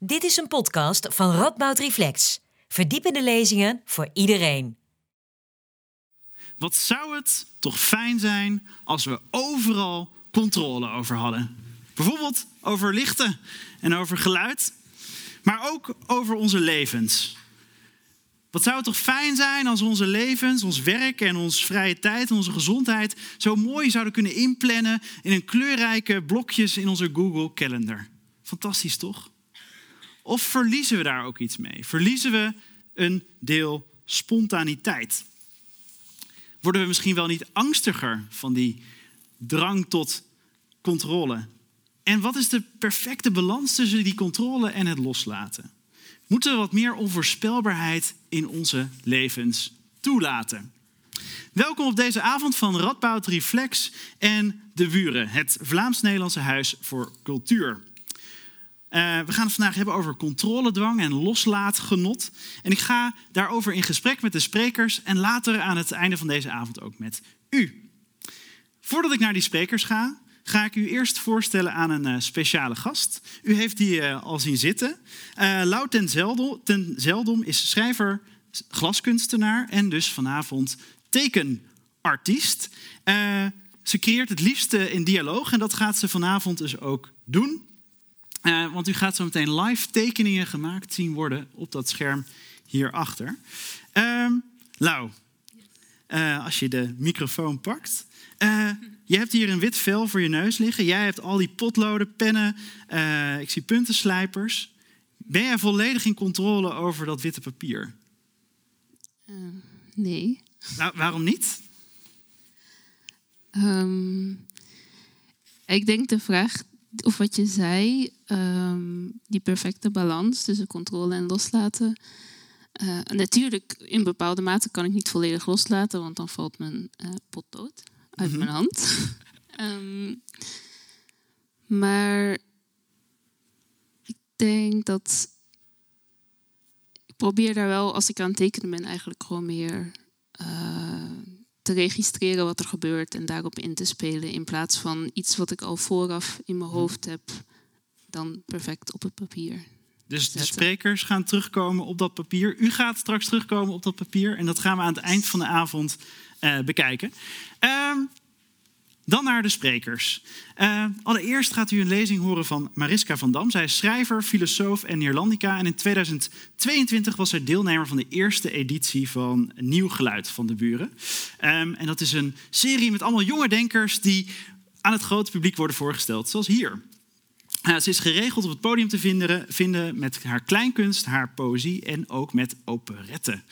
Dit is een podcast van Radboud Reflex. Verdiepende lezingen voor iedereen. Wat zou het toch fijn zijn als we overal controle over hadden? Bijvoorbeeld over lichten en over geluid, maar ook over onze levens. Wat zou het toch fijn zijn als onze levens, ons werk en onze vrije tijd en onze gezondheid zo mooi zouden kunnen inplannen in een kleurrijke blokjes in onze Google Calendar. Fantastisch toch? Of verliezen we daar ook iets mee? Verliezen we een deel spontaniteit? Worden we misschien wel niet angstiger van die drang tot controle? En wat is de perfecte balans tussen die controle en het loslaten? Moeten we wat meer onvoorspelbaarheid in onze levens toelaten? Welkom op deze avond van Radboud Reflex en De Buren, het Vlaams-Nederlandse Huis voor Cultuur. Uh, we gaan het vandaag hebben over controledwang en loslaatgenot. En ik ga daarover in gesprek met de sprekers en later aan het einde van deze avond ook met u. Voordat ik naar die sprekers ga, ga ik u eerst voorstellen aan een uh, speciale gast. U heeft die uh, al zien zitten. Uh, ten Zeldom, ten Zeldom is schrijver, glaskunstenaar en dus vanavond tekenartiest. ze creëert het liefste in dialoog en dat gaat ze vanavond dus ook doen. Want u gaat zo meteen live tekeningen gemaakt zien worden op dat scherm hierachter. Ehm, Lau, als je de microfoon pakt. Uh, je hebt hier een wit vel voor je neus liggen. Jij hebt al die potloden, pennen. Uh, ik zie puntenslijpers. Ben jij volledig in controle over dat witte papier? Nee. Nou, waarom niet? Um, ik denk de vraag, of wat je zei, um, die perfecte balans tussen controle en loslaten. Uh, natuurlijk, in bepaalde mate kan ik niet volledig loslaten, want dan valt mijn pot dood uit mijn hand. um, maar ik denk dat ik probeer daar wel, als ik aan het tekenen ben, eigenlijk gewoon meer uh, te registreren wat er gebeurt en daarop in te spelen. In plaats van iets wat ik al vooraf in mijn hoofd heb, dan perfect op het papier. Dus de sprekers gaan terugkomen op dat papier. U gaat straks terugkomen op dat papier. En dat gaan we aan het eind van de avond uh, bekijken. Uh, dan naar de sprekers. Uh, allereerst gaat u een lezing horen van Mariska van Dam. Zij is schrijver, filosoof en Neerlandica. En in 2022 was zij deelnemer van de eerste editie van Nieuw Geluid van de Buren. Um, en dat is een serie met allemaal jonge denkers die aan het grote publiek worden voorgesteld, zoals hier. Uh, ze is geregeld op het podium te vinden, vinden met haar kleinkunst, haar poëzie en ook met operetten.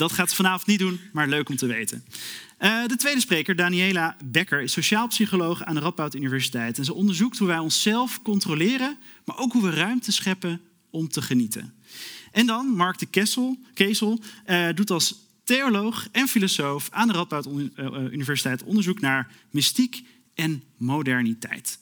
Dat gaat vanavond niet doen, maar leuk om te weten. Uh, de tweede spreker, Daniela Becker, is sociaal psycholoog aan de Radboud Universiteit. En ze onderzoekt hoe wij onszelf controleren, maar ook hoe we ruimte scheppen om te genieten. En dan Mark de Kessel, uh, doet als theoloog en filosoof aan de Radboud Universiteit onderzoek naar mystiek en moderniteit.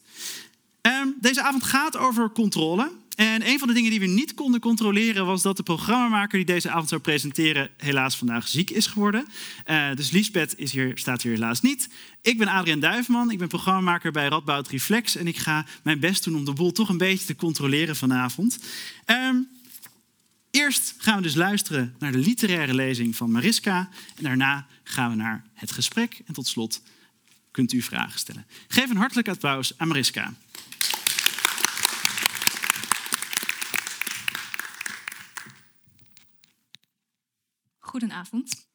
Uh, deze avond gaat over controle. En een van de dingen die we niet konden controleren was dat de programmamaker die deze avond zou presenteren helaas vandaag ziek is geworden. Uh, dus Liesbeth is hier, staat hier helaas niet. Ik ben Adriaan Duifman, ik ben programmamaker bij Radboud Reflex en ik ga mijn best doen om de boel toch een beetje te controleren vanavond. Um, eerst gaan we dus luisteren naar de literaire lezing van Mariska en daarna gaan we naar het gesprek en tot slot kunt u vragen stellen. Geef een hartelijk applaus aan Mariska. Goedenavond.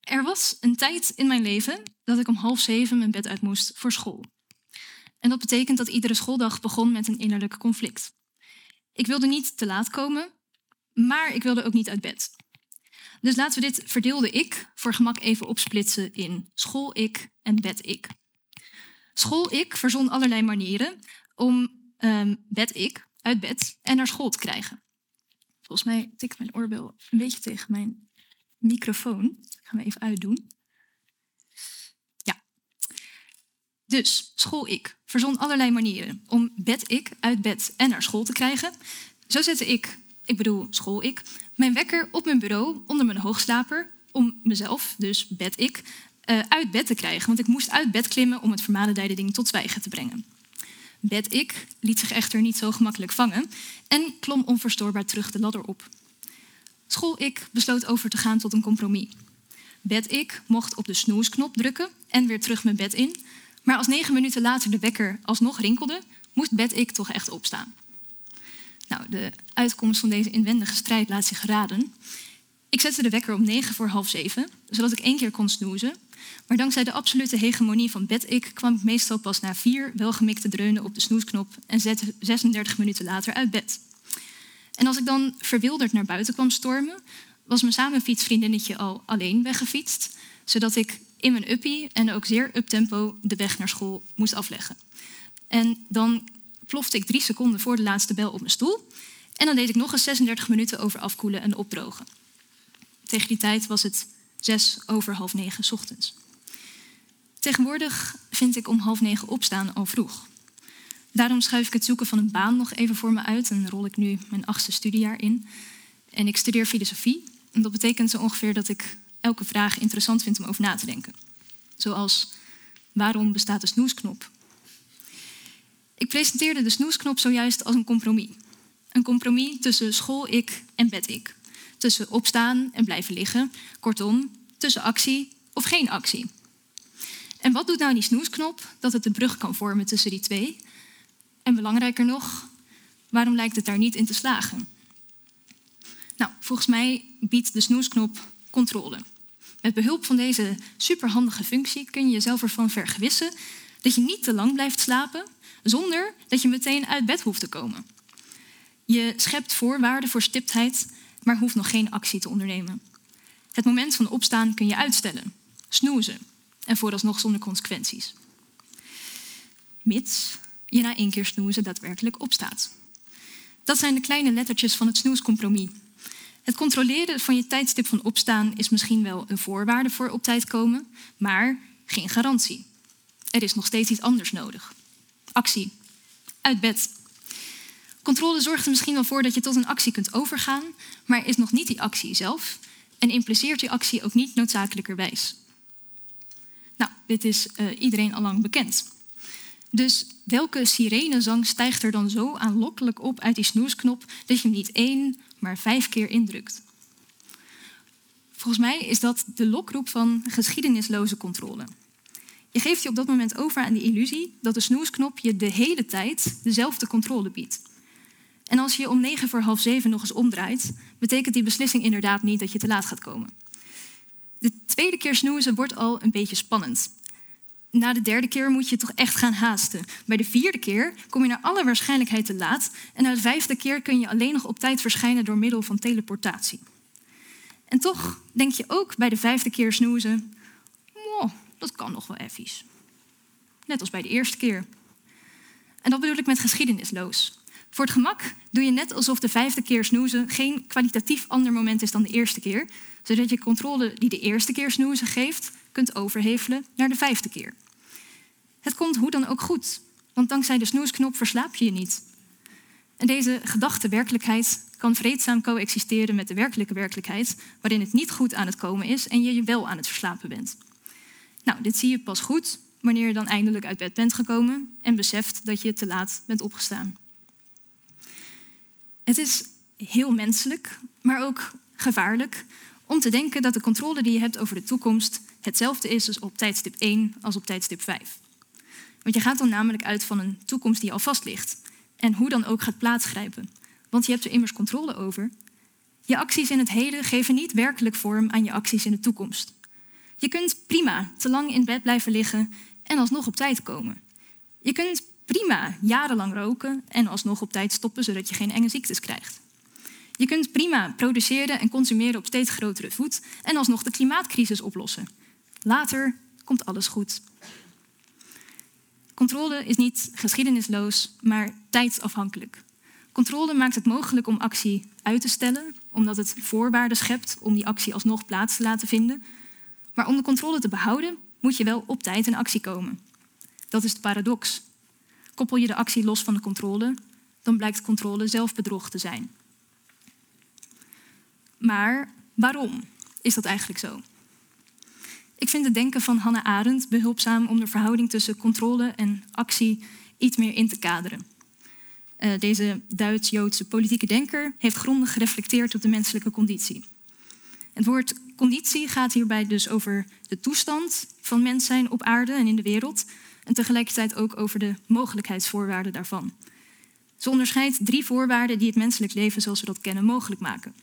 Er was een tijd in mijn leven dat ik om half zeven mijn bed uit moest voor school. En dat betekent dat iedere schooldag begon met een innerlijk conflict. Ik wilde niet te laat komen, maar ik wilde ook niet uit bed. Dus laten we dit verdeelde ik voor gemak even opsplitsen in school-ik en bed-ik. School-ik verzon allerlei manieren om um, bed-ik uit bed en naar school te krijgen. Volgens mij tikt mijn oorbel een beetje tegen mijn microfoon. Ik ga hem even uitdoen. Ja. Dus, school-ik verzon allerlei manieren om bed-ik uit bed en naar school te krijgen. Zo zette ik, ik bedoel school-ik, mijn wekker op mijn bureau onder mijn hoogslaper om mezelf, dus bed-ik, uh, uit bed te krijgen. Want ik moest uit bed klimmen om het vermalendijde ding tot zwijgen te brengen. Bed-ik liet zich echter niet zo gemakkelijk vangen en klom onverstoorbaar terug de ladder op. School-ik besloot over te gaan tot een compromis. Bed-ik mocht op de snoesknop drukken en weer terug mijn bed in, maar als negen minuten later de wekker alsnog rinkelde, moest Bed-ik toch echt opstaan. Nou, de uitkomst van deze inwendige strijd laat zich raden. Ik zette de wekker om negen voor half zeven, zodat ik één keer kon snoezen. Maar dankzij de absolute hegemonie van bed-ik kwam ik meestal pas na vier welgemikte dreunen op de snoesknop en zette 36 minuten later uit bed. En als ik dan verwilderd naar buiten kwam stormen, was mijn samenfietsvriendinnetje al alleen weggefietst, zodat ik in mijn uppie en ook zeer uptempo de weg naar school moest afleggen. En dan plofte ik drie seconden voor de laatste bel op mijn stoel. En dan deed ik nog eens 36 minuten over afkoelen en opdrogen. Tegen die tijd was het zes over half negen ochtends. Tegenwoordig vind ik om half negen opstaan al vroeg. Daarom schuif ik het zoeken van een baan nog even voor me uit en rol ik nu mijn achtste studiejaar in. En ik studeer filosofie. En dat betekent zo ongeveer dat ik elke vraag interessant vind om over na te denken. Zoals, waarom bestaat de snoesknop? Ik presenteerde de snoesknop zojuist als een compromis. Een compromis tussen school-ik en bed-ik. Tussen opstaan en blijven liggen. Kortom, tussen actie of geen actie. En wat doet nou die snoesknop dat het de brug kan vormen tussen die twee? En belangrijker nog, waarom lijkt het daar niet in te slagen? Nou, volgens mij biedt de snoesknop controle. Met behulp van deze superhandige functie kun je jezelf ervan vergewissen dat je niet te lang blijft slapen zonder dat je meteen uit bed hoeft te komen. Je schept voorwaarden voor stiptheid, maar hoeft nog geen actie te ondernemen. Het moment van opstaan kun je uitstellen, snoezen en vooralsnog zonder consequenties. Mits je na één keer snoezen daadwerkelijk opstaat. Dat zijn de kleine lettertjes van het snoescompromis. Het controleren van je tijdstip van opstaan is misschien wel een voorwaarde voor op tijd komen, maar geen garantie. Er is nog steeds iets anders nodig. Actie. Uit bed. Controle zorgt er misschien wel voor dat je tot een actie kunt overgaan, maar is nog niet die actie zelf en impliceert die actie ook niet noodzakelijkerwijs. Nou, dit is uh, iedereen al lang bekend. Dus welke sirenezang stijgt er dan zo aanlokkelijk op uit die snoesknop dat je hem niet één, maar vijf keer indrukt? Volgens mij is dat de lokroep van geschiedenisloze controle. Je geeft je op dat moment over aan de illusie dat de snoesknop je de hele tijd dezelfde controle biedt. En als je om negen voor half zeven nog eens omdraait, betekent die beslissing inderdaad niet dat je te laat gaat komen. De tweede keer snoezen wordt al een beetje spannend. Na de derde keer moet je toch echt gaan haasten. Bij de vierde keer kom je naar alle waarschijnlijkheid te laat. En na de vijfde keer kun je alleen nog op tijd verschijnen door middel van teleportatie. En toch denk je ook bij de vijfde keer snoezen: oh, dat kan nog wel even. Net als bij de eerste keer. En dat bedoel ik met geschiedenisloos. Voor het gemak doe je net alsof de vijfde keer snoezen geen kwalitatief ander moment is dan de eerste keer, zodat je controle die de eerste keer snoezen geeft, kunt overhevelen naar de vijfde keer. Het komt hoe dan ook goed, want dankzij de snoesknop verslaap je je niet. En deze gedachte werkelijkheid kan vreedzaam coexisteren met de werkelijke werkelijkheid, waarin het niet goed aan het komen is en je je wel aan het verslapen bent. Nou, dit zie je pas goed wanneer je dan eindelijk uit bed bent gekomen en beseft dat je te laat bent opgestaan. Het is heel menselijk, maar ook gevaarlijk om te denken dat de controle die je hebt over de toekomst hetzelfde is als op tijdstip 1 als op tijdstip 5. Want je gaat dan namelijk uit van een toekomst die al vast ligt en hoe dan ook gaat plaatsgrijpen. Want je hebt er immers controle over. Je acties in het heden geven niet werkelijk vorm aan je acties in de toekomst. Je kunt prima te lang in bed blijven liggen en alsnog op tijd komen. Je kunt prima jarenlang roken en alsnog op tijd stoppen zodat je geen enge ziektes krijgt. Je kunt prima produceren en consumeren op steeds grotere voet en alsnog de klimaatcrisis oplossen. Later komt alles goed. Controle is niet geschiedenisloos, maar tijdsafhankelijk. Controle maakt het mogelijk om actie uit te stellen, omdat het voorwaarden schept om die actie alsnog plaats te laten vinden. Maar om de controle te behouden, moet je wel op tijd in actie komen. Dat is de paradox. Koppel je de actie los van de controle, dan blijkt controle zelfbedrog te zijn. Maar waarom is dat eigenlijk zo? Ik vind het denken van Hannah Arendt behulpzaam om de verhouding tussen controle en actie iets meer in te kaderen. Uh, deze Duits-Joodse politieke denker heeft grondig gereflecteerd op de menselijke conditie. Het woord conditie gaat hierbij dus over de toestand van mens zijn op aarde en in de wereld, en tegelijkertijd ook over de mogelijkheidsvoorwaarden daarvan. Ze onderscheidt drie voorwaarden die het menselijk leven zoals we dat kennen mogelijk maken.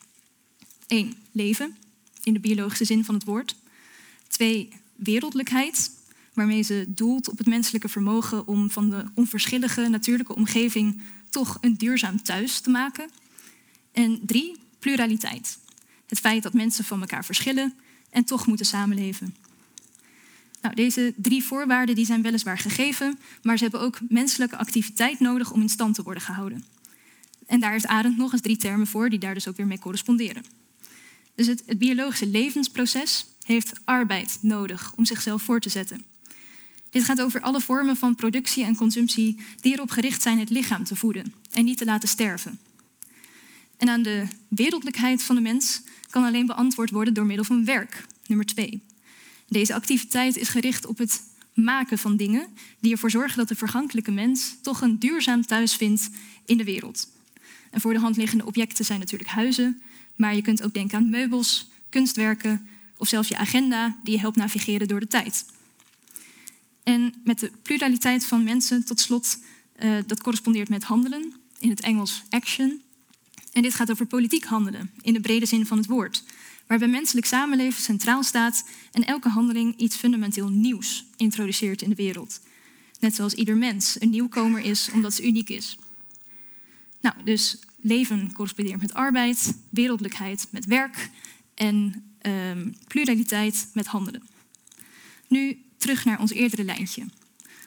1. Leven, in de biologische zin van het woord. 2. Wereldlijkheid, waarmee ze doelt op het menselijke vermogen om van de onverschillige natuurlijke omgeving toch een duurzaam thuis te maken. En 3. Pluraliteit, het feit dat mensen van elkaar verschillen en toch moeten samenleven. Nou, deze drie voorwaarden die zijn weliswaar gegeven, maar ze hebben ook menselijke activiteit nodig om in stand te worden gehouden. En daar heeft Arendt nog eens drie termen voor die daar dus ook weer mee corresponderen. Dus het, het biologische levensproces heeft arbeid nodig om zichzelf voor te zetten. Dit gaat over alle vormen van productie en consumptie die erop gericht zijn het lichaam te voeden en niet te laten sterven. En aan de wereldlijkheid van de mens kan alleen beantwoord worden door middel van werk, nummer twee. Deze activiteit is gericht op het maken van dingen die ervoor zorgen dat de vergankelijke mens toch een duurzaam thuis vindt in de wereld. En voor de hand liggende objecten zijn natuurlijk huizen, maar je kunt ook denken aan meubels, kunstwerken of zelfs je agenda die je helpt navigeren door de tijd. En met de pluraliteit van mensen tot slot, uh, dat correspondeert met handelen, in het Engels action. En dit gaat over politiek handelen, in de brede zin van het woord waarbij menselijk samenleven centraal staat en elke handeling iets fundamenteel nieuws introduceert in de wereld. Net zoals ieder mens een nieuwkomer is omdat ze uniek is. Nou, dus leven correspondeert met arbeid, wereldlijkheid met werk en ehm, pluraliteit met handelen. Nu terug naar ons eerdere lijntje.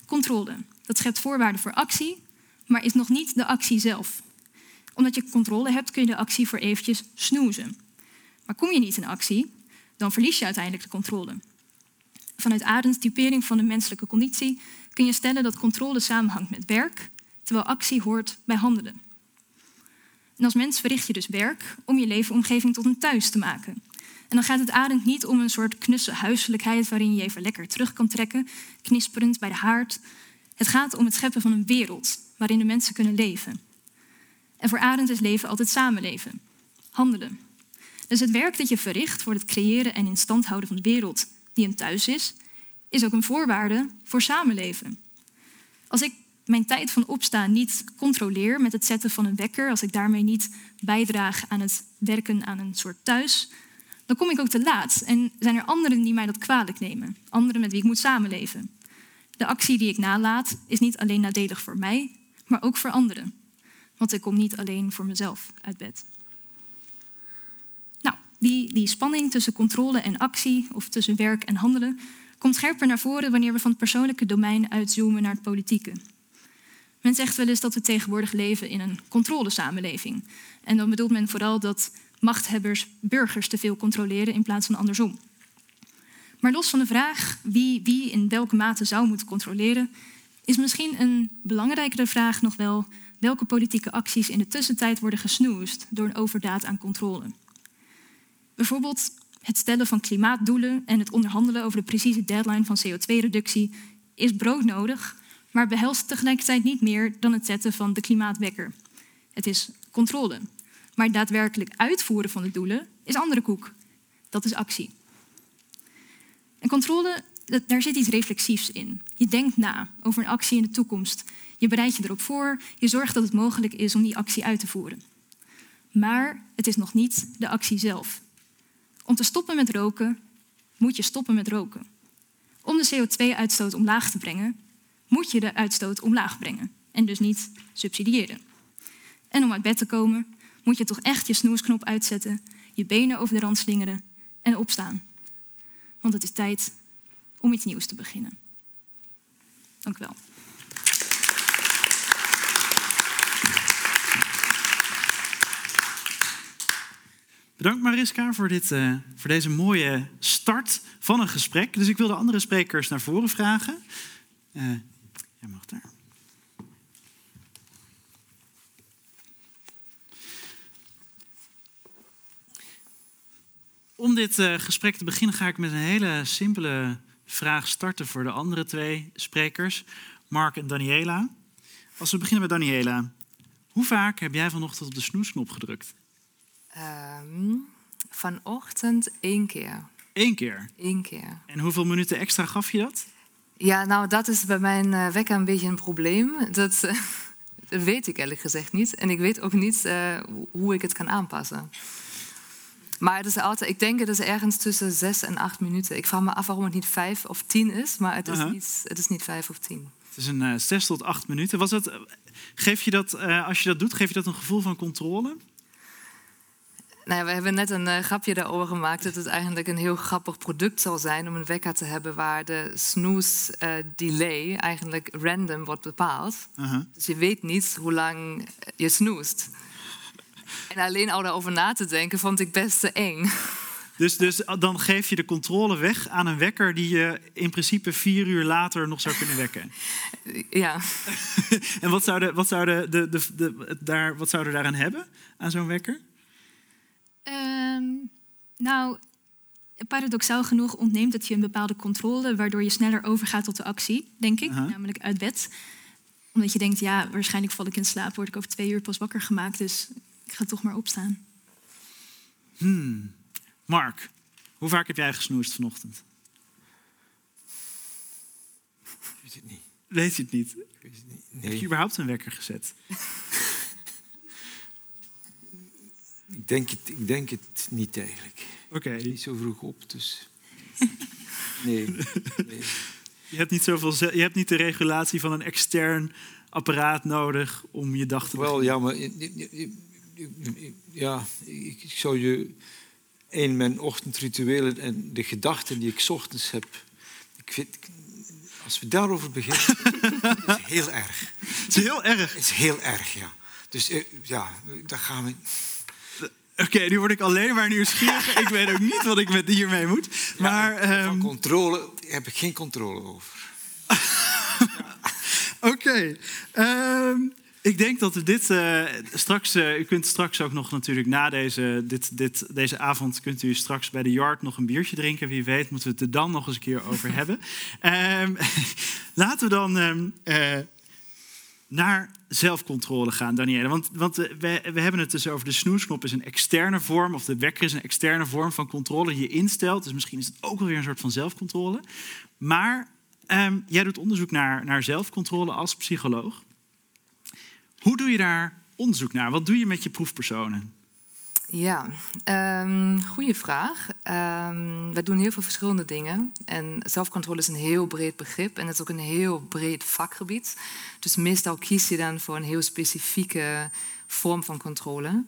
Controle. Dat schept voorwaarden voor actie, maar is nog niet de actie zelf. Omdat je controle hebt, kun je de actie voor eventjes snoezen. Maar kom je niet in actie, dan verlies je uiteindelijk de controle. Vanuit Arendts typering van de menselijke conditie kun je stellen dat controle samenhangt met werk, terwijl actie hoort bij handelen. En als mens verricht je dus werk om je leefomgeving tot een thuis te maken. En dan gaat het Arendt niet om een soort knusse huiselijkheid waarin je even lekker terug kan trekken, knisperend bij de haard. Het gaat om het scheppen van een wereld waarin de mensen kunnen leven. En voor Arendt is leven altijd samenleven, handelen. Dus het werk dat je verricht voor het creëren en in stand houden van de wereld die een thuis is, is ook een voorwaarde voor samenleven. Als ik mijn tijd van opstaan niet controleer met het zetten van een wekker, als ik daarmee niet bijdraag aan het werken aan een soort thuis, dan kom ik ook te laat en zijn er anderen die mij dat kwalijk nemen, anderen met wie ik moet samenleven. De actie die ik nalaat is niet alleen nadelig voor mij, maar ook voor anderen. Want ik kom niet alleen voor mezelf uit bed die, die spanning tussen controle en actie, of tussen werk en handelen, komt scherper naar voren wanneer we van het persoonlijke domein uitzoomen naar het politieke. Men zegt wel eens dat we tegenwoordig leven in een controlesamenleving. En dan bedoelt men vooral dat machthebbers burgers te veel controleren in plaats van andersom. Maar los van de vraag wie wie in welke mate zou moeten controleren, is misschien een belangrijkere vraag nog wel welke politieke acties in de tussentijd worden gesnoeist door een overdaad aan controle. Bijvoorbeeld het stellen van klimaatdoelen en het onderhandelen over de precieze deadline van CO2-reductie is broodnodig, maar behelst tegelijkertijd niet meer dan het zetten van de klimaatwekker. Het is controle. Maar daadwerkelijk uitvoeren van de doelen is andere koek. Dat is actie. En controle, daar zit iets reflexiefs in. Je denkt na over een actie in de toekomst. Je bereidt je erop voor. Je zorgt dat het mogelijk is om die actie uit te voeren. Maar het is nog niet de actie zelf. Om te stoppen met roken moet je stoppen met roken. Om de CO2-uitstoot omlaag te brengen, moet je de uitstoot omlaag brengen en dus niet subsidiëren. En om uit bed te komen, moet je toch echt je snoesknop uitzetten, je benen over de rand slingeren en opstaan. Want het is tijd om iets nieuws te beginnen. Dank u wel. Bedankt Mariska voor, dit, uh, voor deze mooie start van een gesprek. Dus ik wil de andere sprekers naar voren vragen. Uh, jij mag daar. Om dit uh, gesprek te beginnen ga ik met een hele simpele vraag starten voor de andere twee sprekers, Mark en Daniela. Als we beginnen met Daniela. Hoe vaak heb jij vanochtend op de snoesknop gedrukt? Ehm, vanochtend één keer. Eén keer. Eén keer. En hoeveel minuten extra gaf je dat? Ja, nou, dat is bij mijn eh, wekker een beetje een probleem. Dat, dat weet ik eerlijk gezegd niet. En ik weet ook niet eh, hoe ik het kan aanpassen. Maar het is altijd, ik denk het is ergens tussen zes en acht minuten. Ik vraag me af waarom het niet vijf of tien is, maar het is, niet, het is niet vijf of tien. Het is een eh, zes tot acht minuten. Was het, eh, geef je dat, als je dat doet, geef je dat een gevoel van controle? Nou ja, we hebben net een eh, grapje daarover gemaakt dat het eigenlijk een heel grappig product zal zijn om een wekker te hebben waar de snooze eh, delay eigenlijk random wordt bepaald. Aha. Dus je weet niet hoe lang je snoest. En alleen al daarover na te denken vond ik best te eng. Dus, dus dan geef je de controle weg aan een wekker die je in principe vier uur later nog zou kunnen wekken. Ja, En wat zou, de, wat zou, de, de, de, de- daar, wat zou er daaraan hebben, aan zo'n wekker? Ehm, nou, paradoxaal genoeg ontneemt het je een bepaalde controle, waardoor je sneller overgaat tot de actie, denk ik, namelijk uit bed. Omdat je denkt, ja, waarschijnlijk val ik in slaap, word ik over twee uur pas wakker gemaakt, dus ik ga toch maar opstaan. Hmm. Mark, hoe vaak heb jij gesnoest vanochtend? Ik weet het niet. Weet je het niet? Ik weet het niet. Heb je überhaupt een wekker gezet? ik denk, het, ik denk het niet eigenlijk. Oké, Niet zo vroeg op, dus... Nee, nee. je, hebt niet zoveel je hebt niet de regulatie van een extern apparaat nodig om je dag te Wel, ja, maar... Ja, ik, zou je... Een, mijn ochtendrituelen en de gedachten die ik 's ochtends heb... Ik vind, als we daarover beginnen, is heel erg. Het is heel erg. Het is heel erg, ja. Dus eh, ja, daar gaan we... Oké, nu word ik alleen maar nieuwsgierig. ik weet ook niet wat ik met hiermee moet. Maar Van ehm, controle heb ik geen controle over. Oké. ehm, ik denk dat we dit eh, straks. eh, u kunt straks ook nog natuurlijk na deze, dit, dit, deze avond. kunt u straks bij de Yard nog een biertje drinken. Wie weet, moeten we het er dan nog eens een keer over hebben. Ehm, laten we dan. eh, naar zelfcontrole gaan, Danielle. Want, want eh, we, we hebben het dus over de snoesknop is een externe vorm, of de wekker is een externe vorm van controle die je instelt. Dus misschien is het ook wel weer een soort van zelfcontrole. Maar ehm, jij doet onderzoek naar, naar zelfcontrole als psycholoog. Hoe doe je daar onderzoek naar? Wat doe je met je proefpersonen? Ja. Ehm goede vraag. Ehm we doen heel veel verschillende dingen. En zelfcontrole is een heel breed begrip en het is ook een heel breed vakgebied. Dus meestal kies je dan voor een heel specifieke vorm van controle.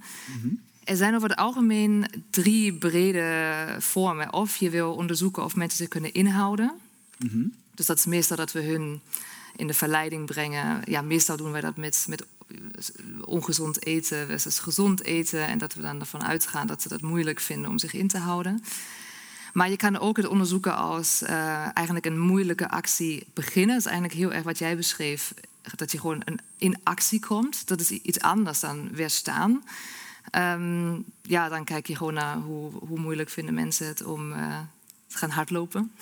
Er zijn over het algemeen drie brede vormen. Of je wil onderzoeken of mensen zich kunnen inhouden. Mhm. Dus dat is meestal dat we hun in de verleiding brengen. Ja, meestal doen wij dat met, met ongezond eten versus gezond eten. En dat we dan ervan uitgaan dat ze dat moeilijk vinden om zich in te houden. Maar je kan ook het onderzoeken als eh, eigenlijk een moeilijke actie beginnen. Dat is eigenlijk heel erg wat jij beschreef. Dat je gewoon in actie komt. Dat is iets anders dan weerstaan. Ehm, ja, dan kijk je gewoon naar hoe, hoe moeilijk vinden mensen het om eh, te gaan hardlopen.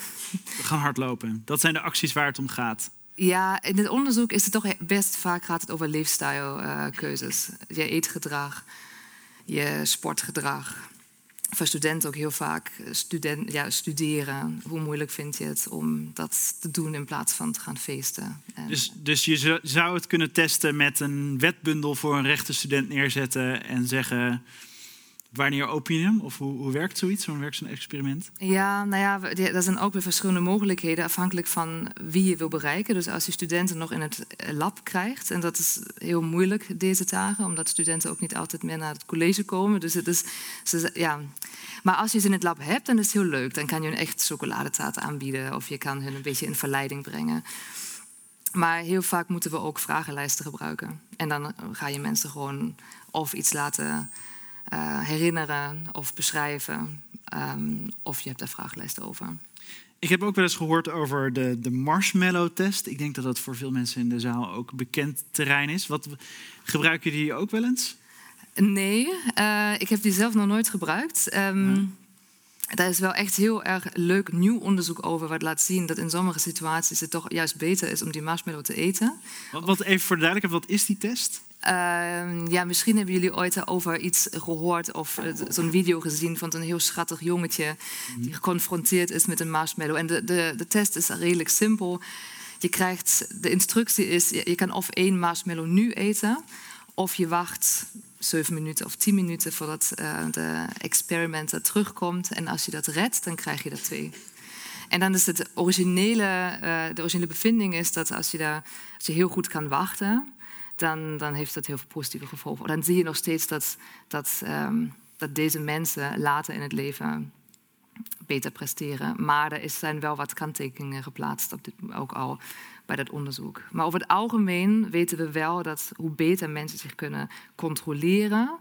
Gaan hardlopen. Dat zijn de acties waar het om gaat. Ja, in het onderzoek is het toch best vaak gaat het over leefstijlkeuzes. je eetgedrag, je sportgedrag. Voor studenten ook heel vaak student, ja, studeren. Hoe moeilijk vind je het om dat te doen in plaats van te gaan feesten? En, Dus, dus je zou het kunnen testen met een wetbundel voor een rechtenstudent neerzetten en zeggen. Wanneer open je hem? Of hoe, hoe werkt zoiets? Hoe werkt zo'n experiment? Ja, nou ja, er zijn ook weer verschillende mogelijkheden afhankelijk van wie je wil bereiken. Dus als je studenten nog in het eh, lab krijgt, en dat is heel moeilijk deze dagen, omdat studenten ook niet altijd meer naar het college komen. Dus het is, ja. Maar als je ze in het lab hebt, dan is het heel leuk. Dan kan je hun echt chocoladetaart aanbieden of je kan hun een beetje in verleiding brengen. Maar heel vaak moeten we ook vragenlijsten gebruiken. En dan ga je mensen gewoon of iets laten eh, herinneren of beschrijven. ehm, of je hebt daar vragenlijsten over. Ik heb ook wel eens gehoord over de, de marshmallow-test. Ik denk dat dat voor veel mensen in de zaal ook bekend terrein is. Wat, gebruiken jullie die ook wel eens? Nee, eh, ik heb die zelf nog nooit gebruikt. Ehm, daar is wel echt heel erg leuk nieuw onderzoek over, wat laat zien dat in sommige situaties het toch juist beter is om die marshmallow te eten. Wat, wat even voor de duidelijkheid, wat is die test? Ehm, ja, misschien hebben jullie ooit over iets gehoord of eh, zo'n video gezien van een heel schattig jongetje die geconfronteerd is met een marshmallow. En de, de, de test is redelijk simpel. Je krijgt, de instructie is, je je kan of één marshmallow nu eten, of je wacht zeven minuten of tien minuten voordat eh, de experimenter terugkomt. En als je dat redt, dan krijg je er twee. En dan is het originele, eh, de originele bevinding is dat als je, daar, als je heel goed kan wachten, dan, dan heeft dat heel veel positieve gevolgen. Dan zie je nog steeds dat, dat, ehm, dat deze mensen later in het leven beter presteren. Maar er zijn wel wat kanttekeningen geplaatst, op dit, ook al bij dat onderzoek. Maar over het algemeen weten we wel dat hoe beter mensen zich kunnen controleren,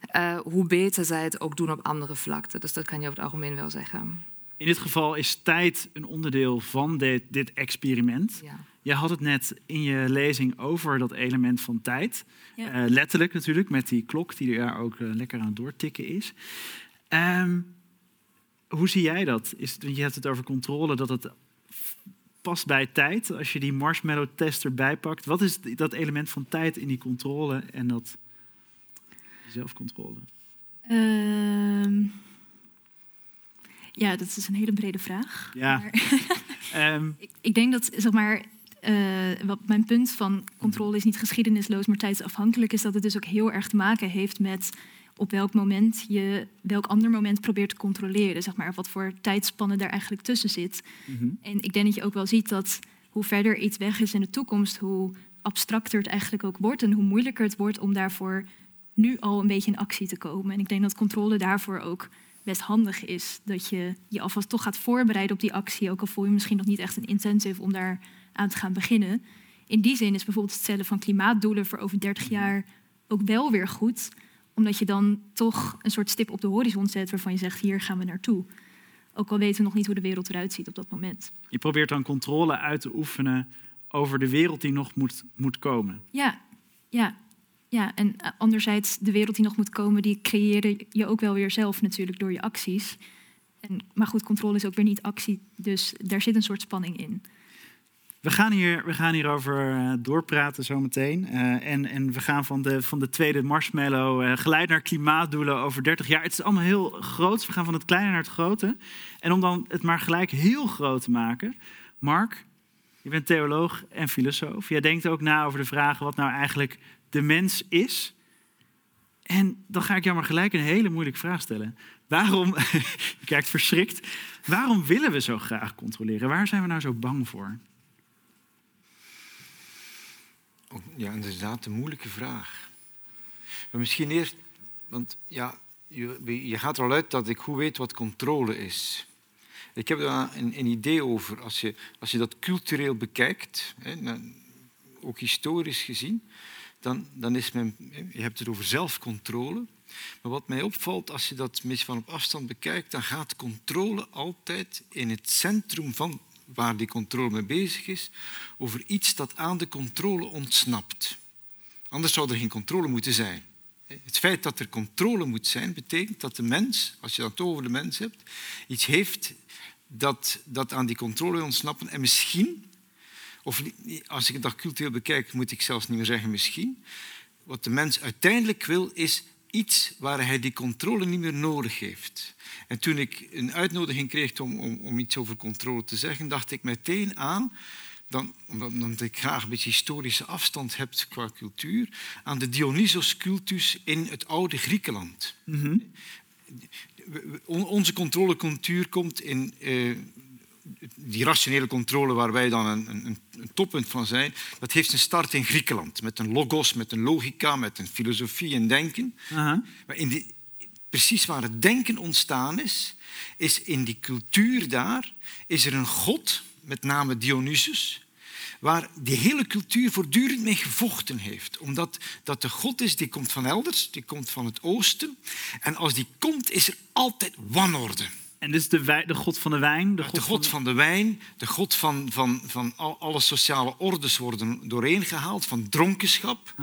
eh, hoe beter zij het ook doen op andere vlakten. Dus dat kan je over het algemeen wel zeggen. In dit geval is tijd een onderdeel van dit, dit experiment. Ja. Je had het net in je lezing over dat element van tijd. Ja. Eh, letterlijk natuurlijk, met die klok die er ook eh, lekker aan het doortikken is. Ehm, hoe zie jij dat? Is, het- je hebt het over controle, dat het past bij tijd. Als je die marshmallow-test erbij pakt. Wat is dat element van tijd in die controle en dat zelfcontrole? Ehm, ja, dat is een hele brede vraag. Ja. Maar Ehm, ik, ik denk dat, zeg maar, eh, wat mijn punt van controle is niet geschiedenisloos, maar tijdsafhankelijk, is dat het dus ook heel erg te maken heeft met op welk moment je welk ander moment probeert te controleren. Zeg maar, wat voor tijdspannen daar eigenlijk tussen zit. mhm. En ik denk dat je ook wel ziet dat hoe verder iets weg is in de toekomst, hoe abstracter het eigenlijk ook wordt en hoe moeilijker het wordt om daarvoor nu al een beetje in actie te komen. En ik denk dat controle daarvoor ook best handig is. Dat je je alvast toch gaat voorbereiden op die actie, ook al voel je misschien nog niet echt een incentive om daar aan te gaan beginnen. In die zin is bijvoorbeeld het stellen van klimaatdoelen voor over 30 jaar ook wel weer goed, omdat je dan toch een soort stip op de horizon zet waarvan je zegt: hier gaan we naartoe. Ook al weten we nog niet hoe de wereld eruit ziet op dat moment. Je probeert dan controle uit te oefenen over de wereld die nog moet, moet komen. Ja, ja, ja. En eh, anderzijds, de wereld die nog moet komen, die creëer je ook wel weer zelf natuurlijk door je acties. En, maar goed, controle is ook weer niet actie, dus daar zit een soort spanning in. We gaan, hier, we gaan hierover eh, doorpraten zometeen. Eh en, en we gaan van de, van de tweede marshmallow eh, geleid naar klimaatdoelen over 30 jaar. Het is allemaal heel groot. We gaan van het kleine naar het grote. En om dan het maar gelijk heel groot te maken. Mark, je bent theoloog en filosoof. Jij denkt ook na over de vraag wat nou eigenlijk de mens is. En dan ga ik jou maar gelijk een hele moeilijke vraag stellen. Waarom, je kijkt verschrikt, waarom willen we zo graag controleren? Waar zijn we nou zo bang voor? Oh, Ja, inderdaad, een moeilijke vraag. Maar misschien eerst, want ja, je, je gaat er al uit dat ik goed weet wat controle is. Ik heb daar een, een idee over. Als je, als je dat cultureel bekijkt, hè, na- ook historisch gezien, dan, dan is men, je hebt het over zelfcontrole. Maar wat mij opvalt, als je dat van op afstand bekijkt, dan gaat controle altijd in het centrum van waar die controle mee bezig is, over iets dat aan de controle ontsnapt. Anders zou er geen controle moeten zijn. Het feit dat er controle moet zijn, betekent dat de mens, als je dat over de mens hebt, iets heeft dat, dat aan die controle ontsnappen. En misschien, of als ik dat cultureel bekijk, moet ik zelfs niet meer zeggen misschien, wat de mens uiteindelijk wil, is iets waar hij die controle niet meer nodig heeft. En toen ik een uitnodiging kreeg om, om, om iets over controle te zeggen, dacht ik meteen aan, dan, omdat, ik graag een beetje historische afstand heb qua cultuur, aan de Dionysos-cultus in het oude Griekenland. On- Onze controlecultuur komt in eh, die rationele controle waar wij dan een, een, een toppunt van zijn, dat heeft zijn start in Griekenland. Met een logos, met een logica, met een filosofie en denken. Maar in die, precies waar het denken ontstaan is, is in die cultuur daar, is er een god, met name Dionysus, waar die hele cultuur voortdurend mee gevochten heeft. Omdat dat de god is, die komt van elders, die komt van het oosten. En als die komt, is er altijd wanorde. En dit is de, wij- de god van de wijn. De De god, god van de wijn, de god van, van, van al, alle sociale ordes worden doorheen gehaald, van dronkenschap.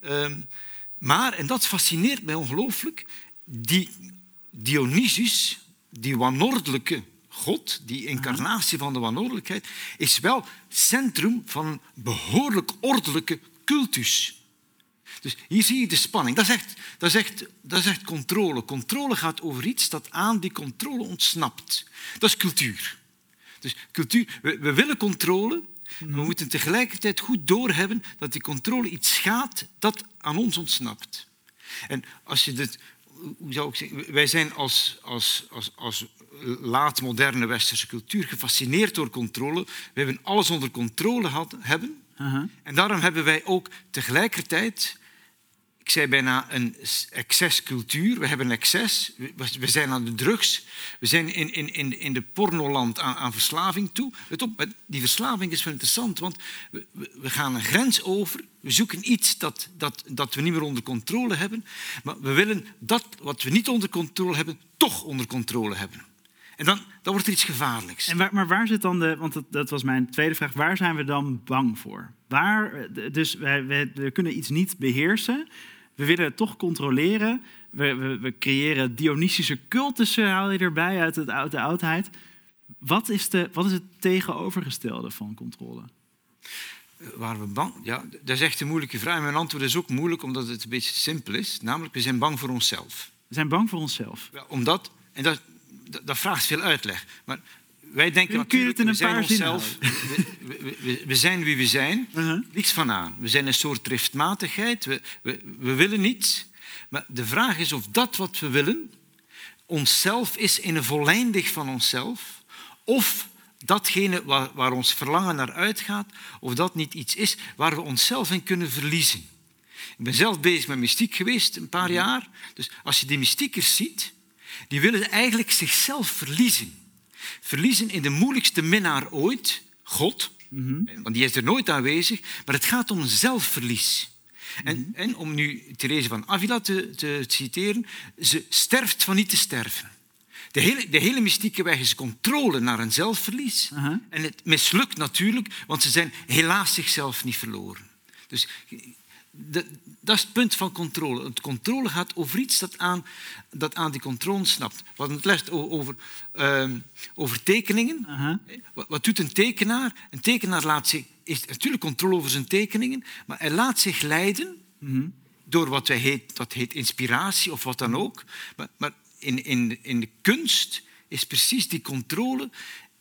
Ehm, maar, en dat fascineert mij ongelooflijk, die Dionysus, die wanordelijke God, die incarnatie van de wanordelijkheid, is wel centrum van een behoorlijk ordelijke cultus. Dus hier zie je de spanning. Dat is, echt, dat, is echt, dat is echt controle. Controle gaat over iets dat aan die controle ontsnapt. Dat is cultuur. Dus cultuur, we, we willen controle, maar we moeten tegelijkertijd goed doorhebben dat die controle iets schaadt dat aan ons ontsnapt. En als je dit, hoe zou ik zeggen, wij zijn als, als, als, als laat-moderne westerse cultuur gefascineerd door controle. We hebben alles onder controle had, hebben. En daarom hebben wij ook tegelijkertijd, ik zei bijna een excescultuur. We hebben excess, we- zijn aan de drugs, we zijn in, in, in, in de pornoland aan, aan verslaving toe. Let op, die verslaving is wel interessant, want we, gaan een grens over. We zoeken iets dat, dat, dat we niet meer onder controle hebben. Maar we willen dat wat we niet onder controle hebben, toch onder controle hebben. En dan, dan wordt er iets gevaarlijks. En waar, maar waar zit dan de, want dat, was mijn tweede vraag, waar zijn we dan bang voor? Waar, eh, dus wij- we kunnen iets niet beheersen, we willen het toch controleren, we, we, we creëren Dionysische cultussen, haal je erbij uit, het, uit de oudheid. Wat is, de, wat is het tegenovergestelde van controle? Waar we bang? Ja, dat is echt een moeilijke vraag. Mijn antwoord is ook moeilijk omdat het een beetje simpel is. Namelijk, we zijn bang voor onszelf. We zijn bang voor onszelf. Ja, omdat, en dat, dat vraagt veel uitleg. Maar wij denken natuurlijk, een we zijn onszelf. We, we, we- we zijn wie we zijn. Uh-huh. Niks van aan. We zijn een soort driftmatigheid. We, we, we willen niets. Maar de vraag is of dat wat we willen onszelf is in een volleindig van onszelf. Of datgene waar, waar ons verlangen naar uitgaat, of dat niet iets is waar we onszelf in kunnen verliezen. Ik ben zelf bezig met mystiek geweest een paar jaar. Dus als je die mystiekers ziet, die willen eigenlijk zichzelf verliezen. Verliezen in de moeilijkste minnaar ooit, God. Want die is er nooit aanwezig. Maar het gaat om zelfverlies. En, en om nu Therese van Avila te, te citeren, ze sterft van niet te sterven. De hele, de hele mystieke weg is controle naar een zelfverlies. Aha. En het mislukt natuurlijk, want ze zijn helaas zichzelf niet verloren. Dus de- dat is het punt van controle. Het controle gaat over iets dat aan, dat aan die controle snapt. Hadden het les o- over, ehm, over tekeningen. Wat, wat doet een tekenaar? Een tekenaar laat zich, heeft natuurlijk controle over zijn tekeningen, maar hij laat zich leiden door wat wij heet, dat heet inspiratie of wat dan ook. Maar, maar in, in, in de kunst is precies die controle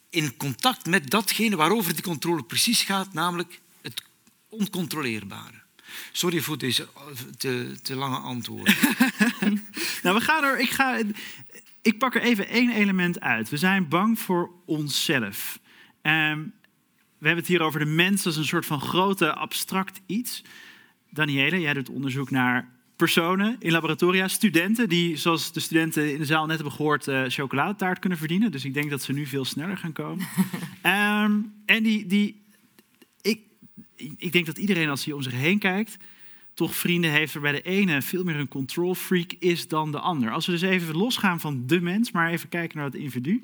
in contact met datgene waarover die controle precies gaat, namelijk het oncontroleerbare. Sorry voor deze eh, te, te lange antwoorden. Nou, we gaan er. Ik, ga, ik pak er even één element uit. We zijn bang voor onszelf. Ehm, we hebben het hier over de mens als een soort van grote abstract iets. Danielle, jij doet onderzoek naar personen in laboratoria, studenten die, zoals de studenten in de zaal net hebben gehoord, eh, chocoladetaart kunnen verdienen. Dus ik denk dat ze nu veel sneller gaan komen. Ehm, en die, die ik denk dat iedereen als hij om zich heen kijkt, toch vrienden heeft waarbij de ene veel meer een control freak is dan de ander. Als we dus even losgaan van de mens, maar even kijken naar het individu.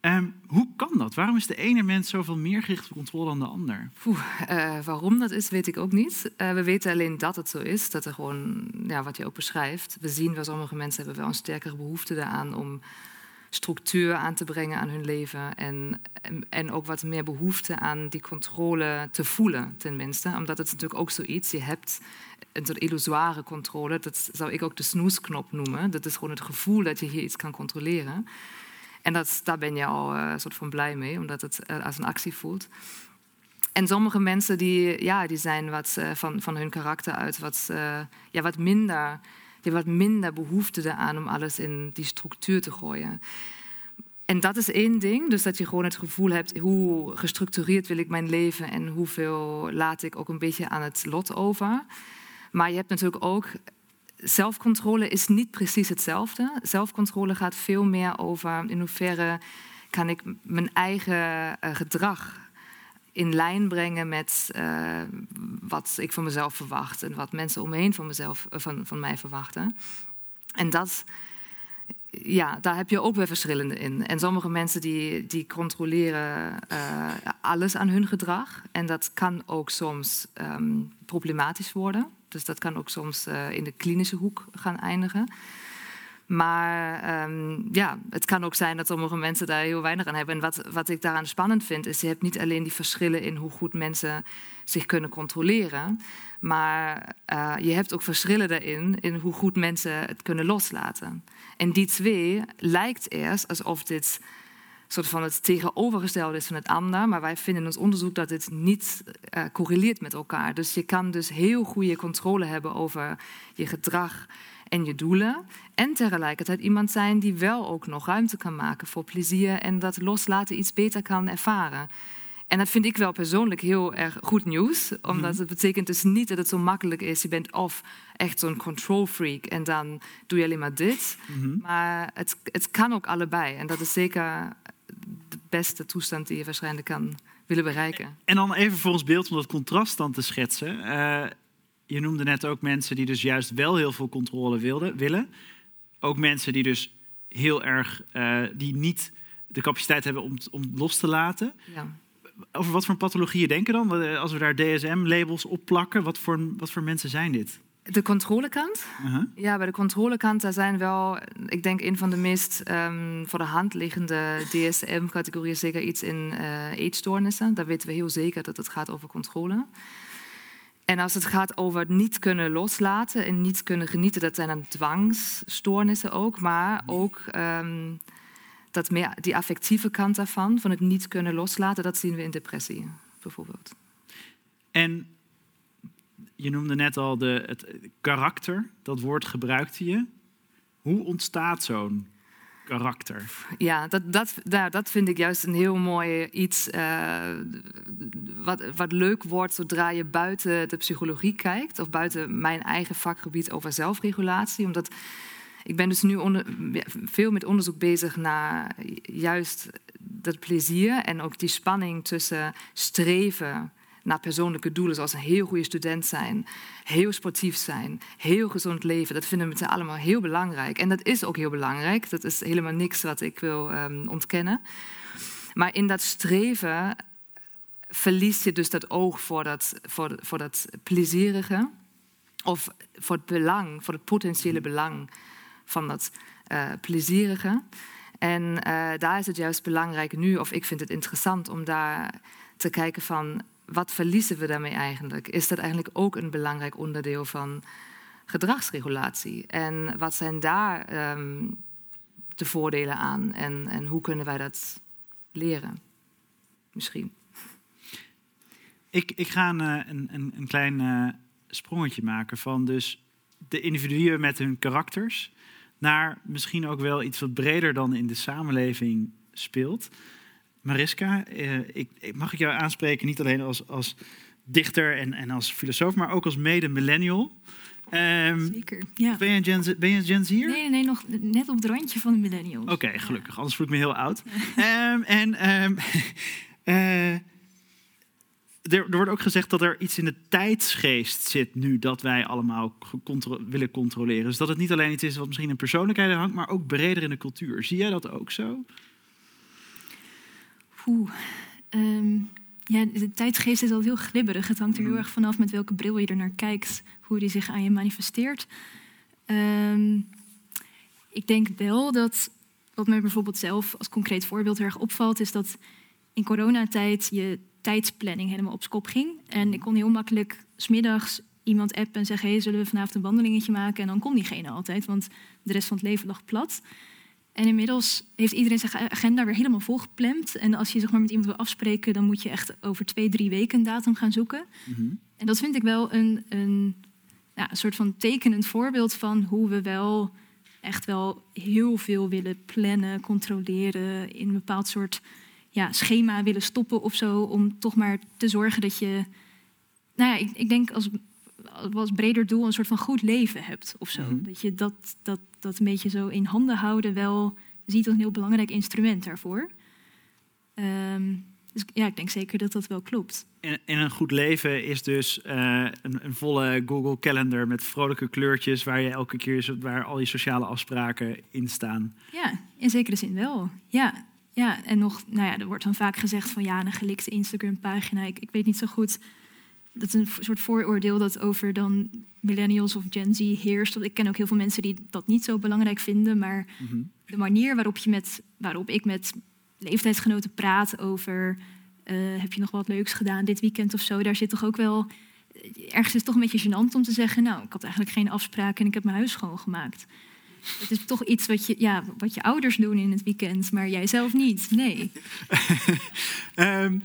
Ehm, hoe kan dat? Waarom is de ene mens zoveel meer gericht op controle dan de ander? Poeh, eh, waarom dat is, weet ik ook niet. Eh, we weten alleen dat het zo is. Dat er gewoon, ja, wat je ook beschrijft. We zien wel, sommige mensen hebben wel een sterkere behoefte daaraan om structuur aan te brengen aan hun leven. En, en, ook wat meer behoefte aan die controle te voelen, tenminste. Omdat het natuurlijk ook zoiets, je hebt een soort illusoire controle. Dat zou ik ook de snoesknop noemen. Dat is gewoon het gevoel dat je hier iets kan controleren. En dat, daar ben je al eh, soort van blij mee, omdat het eh, als een actie voelt. En sommige mensen die, ja, die zijn wat eh, van, van hun karakter uit wat, ja, wat minder, hebben wat minder behoefte eraan om alles in die structuur te gooien. En dat is één ding, dus dat je gewoon het gevoel hebt hoe gestructureerd wil ik mijn leven en hoeveel laat ik ook een beetje aan het lot over. Maar je hebt natuurlijk ook zelfcontrole is niet precies hetzelfde. Zelfcontrole gaat veel meer over in hoeverre kan ik mijn eigen eh, gedrag in lijn brengen met eh, wat ik van mezelf verwacht en wat mensen om me heen van, mezelf, eh, van, van mij verwachten. En dat, ja, daar heb je ook weer verschillende in. En sommige mensen die, die controleren eh, alles aan hun gedrag. En dat kan ook soms ehm, problematisch worden. Dus dat kan ook soms in de klinische hoek gaan eindigen. Maar ehm, ja, het kan ook zijn dat sommige mensen daar heel weinig aan hebben. En wat, wat ik daaraan spannend vind, is je hebt niet alleen die verschillen in hoe goed mensen zich kunnen controleren. Maar uh, je hebt ook verschillen daarin in hoe goed mensen het kunnen loslaten. En die twee lijkt eerst alsof dit soort van het tegenovergestelde is van het ander. Maar wij vinden in ons onderzoek dat dit niet uh, correleert met elkaar. Dus je kan dus heel goede controle hebben over je gedrag en je doelen. En tegelijkertijd iemand zijn die wel ook nog ruimte kan maken voor plezier en dat loslaten iets beter kan ervaren. En dat vind ik wel persoonlijk heel erg goed nieuws. Omdat mhm. het betekent dus niet dat het zo makkelijk is. Je bent of echt zo'n control freak en dan doe je alleen maar dit. Mhm. Maar het, het kan ook allebei. En dat is zeker de beste toestand die je waarschijnlijk kan willen bereiken. En dan even voor ons beeld om dat contrast dan te schetsen. Uh, je noemde net ook mensen die dus juist wel heel veel controle wilden, willen. Ook mensen die dus heel erg, uh, die niet de capaciteit hebben om, om los te laten. Ja. Over wat voor pathologieën denken dan? Eh, als we daar DSM-labels op plakken, wat voor, wat voor mensen zijn dit? De controlekant? Uh -huh. Ja, bij de controlekant daar zijn wel, ik denk, een van de meest um, voor de hand liggende DSM-categorieën zeker iets in uh, eetstoornissen. Daar weten we heel zeker dat het gaat over controle. En als het gaat over niet kunnen loslaten en niet kunnen genieten, dat zijn dan dwangsstoornissen ook, maar ook um, dat meer, die affectieve kant daarvan, van het niet kunnen loslaten, dat zien we in depressie bijvoorbeeld. En je noemde net al de, het karakter, dat woord gebruikte je. Hoe ontstaat zo'n karakter. Ja, dat, dat, dat vind ik juist een heel mooi iets. Uh, wat, wat leuk wordt zodra je buiten de psychologie kijkt, of buiten mijn eigen vakgebied over zelfregulatie. Omdat ik ben dus nu veel met onderzoek bezig naar juist dat plezier en ook die spanning tussen streven naar persoonlijke doelen, zoals een heel goede student zijn, heel sportief zijn, heel gezond leven. Dat vinden we met allemaal heel belangrijk. En dat is ook heel belangrijk. Dat is helemaal niks wat ik wil um, ontkennen. Maar in dat streven verlies je dus dat oog voor dat, voor, voor dat plezierige. Of voor het belang, voor het potentiële belang van dat uh, plezierige. En uh, daar is het juist belangrijk nu, of ik vind het interessant om daar te kijken van wat verliezen we daarmee eigenlijk? Is dat eigenlijk ook een belangrijk onderdeel van gedragsregulatie? En wat zijn daar um, de voordelen aan? En, en hoe kunnen wij dat leren? Misschien. Ik, ik ga een, eh, een, een, klein uh, sprongetje maken van dus de individuen met hun karakters naar misschien ook wel iets wat breder dan in de samenleving speelt. Mariska, eh, ik, mag ik jou aanspreken niet alleen als, als dichter en, en als filosoof, maar ook als mede-millennial. Um, Zeker, ja. Ben je, Gen Z, ben je Gen Z'er? Nee, nee, nog net op het randje van de millennials. Oké, gelukkig. Anders voel ik me heel oud. um, en um, uh, er, er, wordt ook gezegd dat er iets in de tijdsgeest zit nu dat wij allemaal contro willen controleren. Dus dat het niet alleen iets is wat misschien in persoonlijkheden hangt, maar ook breder in de cultuur. Zie jij dat ook zo? Oeh, ehm, ja, de tijdgeest is al heel glibberig. Het hangt er heel mm. erg vanaf met welke bril je er naar kijkt, hoe die zich aan je manifesteert. Ehm, ik denk wel dat, wat mij bijvoorbeeld zelf als concreet voorbeeld erg opvalt, is dat in coronatijd je tijdsplanning helemaal op kop ging. En ik kon heel makkelijk smiddags iemand appen en zeggen: hey, zullen we vanavond een wandelingetje maken? En dan kon diegene altijd, want de rest van het leven lag plat. En inmiddels heeft iedereen zijn agenda weer helemaal volgepland. En als je zeg maar, met iemand wil afspreken, dan moet je echt over twee, drie weken een datum gaan zoeken. Mhm. En dat vind ik wel een, een, ja, een soort van tekenend voorbeeld van hoe we wel echt wel heel veel willen plannen, controleren, in een bepaald soort ja, schema willen stoppen of zo. Om toch maar te zorgen dat je. Nou ja, ik, ik denk als als breder doel een soort van goed leven hebt of zo. Mhm. Dat je dat, dat, dat een beetje zo in handen houden wel ziet als een heel belangrijk instrument daarvoor. Ehm, dus ja, ik denk zeker dat dat wel klopt. En, en een goed leven is dus uh, een, een, volle Google Calendar met vrolijke kleurtjes waar je elke keer waar al je sociale afspraken in staan. Ja, in zekere zin wel. Ja, ja. en nog, nou ja, er wordt dan vaak gezegd van ja, een gelikte Instagram-pagina. Ik, ik weet niet zo goed dat is een soort vooroordeel dat over dan millennials of Gen Z heerst. Ik ken ook heel veel mensen die dat niet zo belangrijk vinden, maar Mhm. de manier waarop, je met, waarop ik met leeftijdsgenoten praat over eh, heb je nog wat leuks gedaan dit weekend of zo, daar zit toch ook wel ergens is het toch een beetje gênant om te zeggen, nou, ik had eigenlijk geen afspraak en ik heb mijn huis schoongemaakt. Het is toch iets wat je, ja, wat je ouders doen in het weekend, maar jij zelf niet. Nee. Ehm, eh,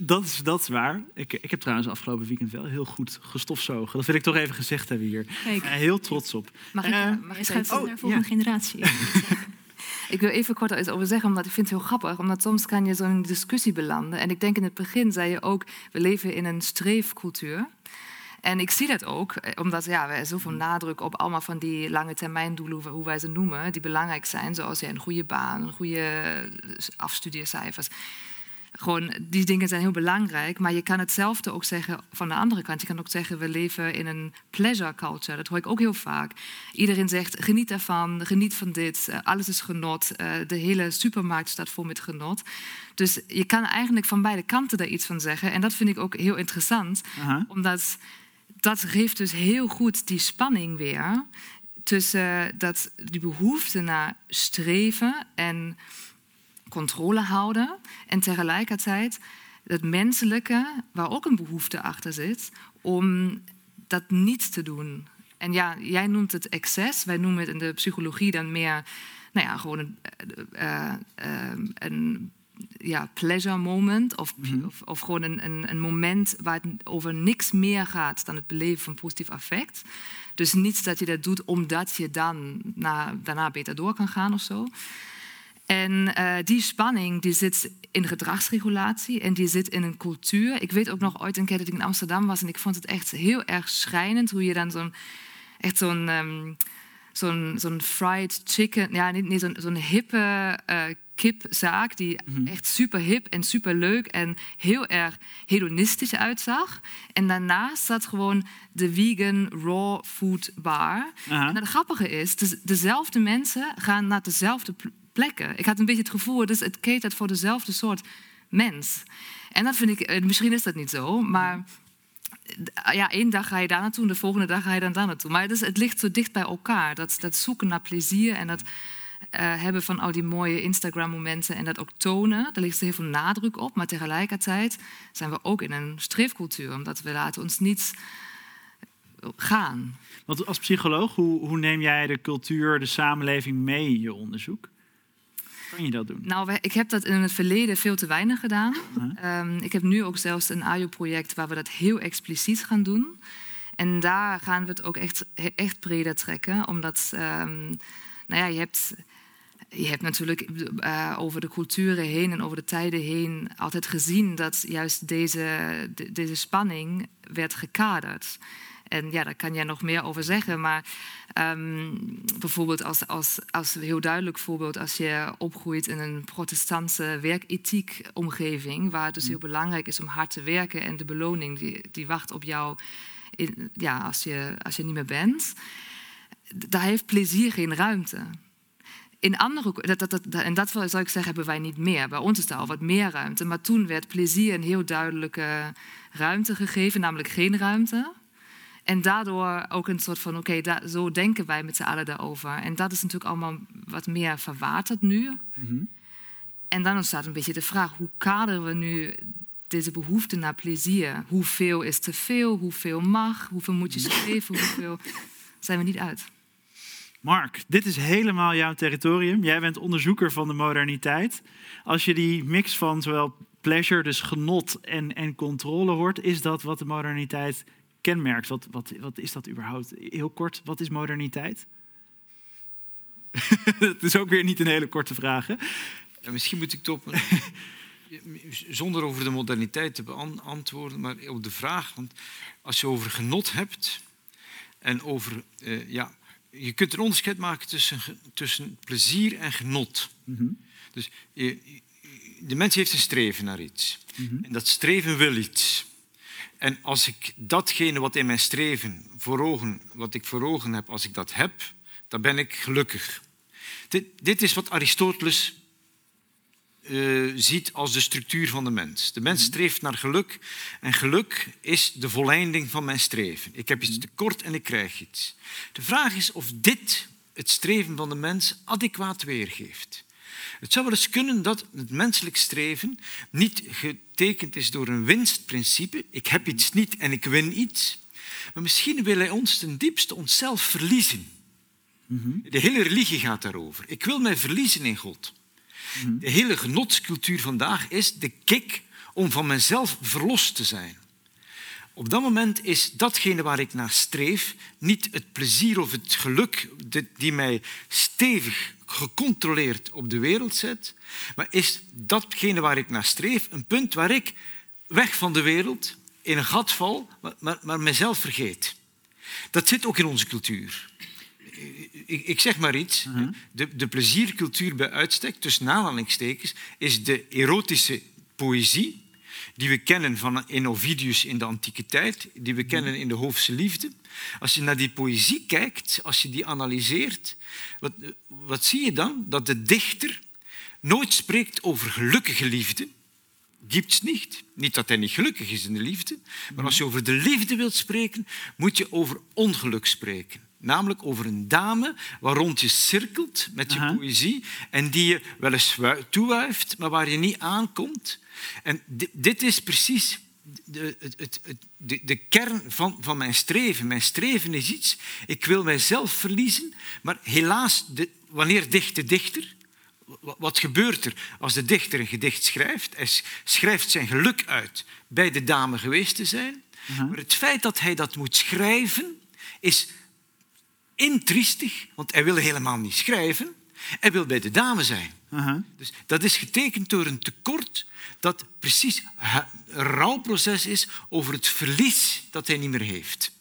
dat, is, dat is waar. Ik, ik heb trouwens afgelopen weekend wel heel goed gestofzogen. Dat wil ik toch even gezegd hebben hier. Kijk, Eh, heel trots op. Mag ik, Eh, mag ik schuift even- oh, naar de volgende ja. generatie. Ik wil even kort iets over zeggen, omdat ik vind het heel grappig. Omdat soms kan je zo'n discussie belanden. En ik denk in het begin zei je ook, we leven in een streefcultuur. En ik zie dat ook, eh, omdat ja, we zoveel nadruk op allemaal van die lange termijn doelen, hoe- wij ze noemen, die belangrijk zijn, zoals ja, een goede baan, een goede eh, afstudeercijfers. Gewoon, die dingen zijn heel belangrijk, maar je kan hetzelfde ook zeggen van de andere kant. Je kan ook zeggen, we leven in een pleasure culture. Dat hoor ik ook heel vaak. Iedereen zegt, geniet ervan, geniet van dit, eh, alles is genot. eh, de hele supermarkt staat vol met genot. Dus je kan eigenlijk van beide kanten daar iets van zeggen. En dat vind ik ook heel interessant, Aha. omdat dat geeft dus heel goed die spanning weer tussen dat, die behoefte naar streven en controle houden en tegelijkertijd het menselijke, waar ook een behoefte achter zit, om dat niet te doen. En ja, jij noemt het excess, wij noemen het in de psychologie dan meer, nou ja, gewoon een, eh, eh, een ja, pleasure moment of, of, of gewoon een, een, een moment waar het over niks meer gaat dan het beleven van positief affect. Dus niet dat je dat doet omdat je dan na, daarna beter door kan gaan of zo. En eh, die spanning die zit in gedragsregulatie en die zit in een cultuur. Ik weet ook nog ooit een keer dat ik in Amsterdam was en ik vond het echt heel erg schrijnend hoe je dan zo'n echt zo'n ehm, zo'n zo'n fried chicken, ja, niet, niet zo'n zo'n hippe eh, kipzaak die echt super hip en super leuk en heel erg hedonistisch uitzag. En daarnaast zat gewoon de vegan raw food bar. En het grappige is, dezelfde mensen gaan naar dezelfde plekken. Ik had een beetje het gevoel, dus het catert voor dezelfde soort mens. En dat vind ik, eh, misschien is dat niet zo, maar ja, één dag ga je daar naartoe en de volgende dag ga je dan daar naartoe. Maar dus, het ligt zo dicht bij elkaar. Dat, dat zoeken naar plezier en dat eh, hebben van al die mooie Instagram-momenten en dat ook tonen. Daar ligt heel veel nadruk op. Maar tegelijkertijd zijn we ook in een streefcultuur, omdat we laten ons niet gaan. Want als psycholoog, hoe, hoe neem jij de cultuur, de samenleving mee in je onderzoek? Kan je dat doen? Nou, ik heb dat in het verleden veel te weinig gedaan. Ehm, ik heb nu ook zelfs een AJO-project waar we dat heel expliciet gaan doen. En daar gaan we het ook echt, echt breder trekken, omdat ehm, nou ja, je hebt, je hebt natuurlijk eh, over de culturen heen en over de tijden heen altijd gezien dat juist deze, de- deze spanning werd gekaderd. En ja, daar kan jij nog meer over zeggen. Maar ehm, bijvoorbeeld als, als, als heel duidelijk voorbeeld... als je opgroeit in een protestantse werkethiek omgeving... waar het dus heel belangrijk is om hard te werken... en de beloning die, die wacht op jou in, ja, als, je, als je niet meer bent... daar heeft plezier geen ruimte. In andere, dat, dat, dat, en dat zou ik zeggen, hebben wij niet meer. Bij ons is daar al wat meer ruimte. Maar toen werd plezier een heel duidelijke ruimte gegeven, namelijk geen ruimte. En daardoor ook een soort van, oké, zo denken wij met z'n allen daarover. En dat is natuurlijk allemaal wat meer verwaterd nu. En dan ontstaat een beetje de vraag, hoe kaderen we nu deze behoefte naar plezier? Hoeveel is te veel? Hoeveel mag? Hoeveel moet je streven? Hoeveel zijn we niet uit? Mark, dit is helemaal jouw territorium. Jij bent onderzoeker van de moderniteit. Als je die mix van zowel pleasure, dus genot en, en controle hoort, is dat wat de moderniteit kenmerkt? Wat, wat, wat is dat überhaupt? Heel kort, wat is moderniteit? Het is ook weer niet een hele korte vraag. Hè? Ja, misschien moet ik het op een- zonder over de moderniteit te beantwoorden, maar op de vraag. Want als je over genot hebt en over. eh, ja, je kunt een onderscheid maken tussen, tussen plezier en genot. Dus je- de mens heeft een streven naar iets. En dat streven wil iets. En als ik datgene wat in mijn streven voor ogen, wat ik voor ogen heb, als ik dat heb, dan ben ik gelukkig. Dit, dit is wat Aristoteles eh, ziet als de structuur van de mens. De mens streeft naar geluk en geluk is de volleinding van mijn streven. Ik heb iets tekort en ik krijg iets. De vraag is of dit het streven van de mens adequaat weergeeft. Het zou wel eens kunnen dat het menselijk streven niet getekend is door een winstprincipe. Ik heb iets niet en ik win iets. Maar misschien wil hij ons ten diepste onszelf verliezen. De hele religie gaat daarover. Ik wil mij verliezen in God. De hele genotscultuur vandaag is de kick om van mezelf verlost te zijn. Op dat moment is datgene waar ik naar streef niet het plezier of het geluk die mij stevig gecontroleerd op de wereld zet, maar is datgene waar ik naar streef een punt waar ik weg van de wereld in een gat val, maar, maar, maar mezelf vergeet. Dat zit ook in onze cultuur. Ik, ik zeg maar iets. De, de pleziercultuur bij uitstek, tussen aanhalingstekens, is de erotische poëzie die we kennen van in Ovidius in de antieke tijd, die we kennen in de Hoofdse liefde. Als je naar die poëzie kijkt, als je die analyseert, wat, wat zie je dan? Dat de dichter nooit spreekt over gelukkige liefde. Gibt's niet. Niet dat hij niet gelukkig is in de liefde, maar als je over de liefde wilt spreken, moet je over ongeluk spreken. Namelijk over een dame waar rond je cirkelt met je Aha. poëzie en die je wel eens wui- toewuift, maar waar je niet aankomt. En di- dit is precies de, het, het, de, de kern van, van mijn streven. Mijn streven is iets, ik wil mijzelf verliezen, maar helaas, de, wanneer dicht de dichter? Wa- Wat gebeurt er als de dichter een gedicht schrijft? Hij schrijft zijn geluk uit bij de dame geweest te zijn. Maar het feit dat hij dat moet schrijven is intriestig, want hij wil helemaal niet schrijven. Hij wil bij de dame zijn. Dus dat is getekend door een tekort dat precies een rouwproces is over het verlies dat hij niet meer heeft.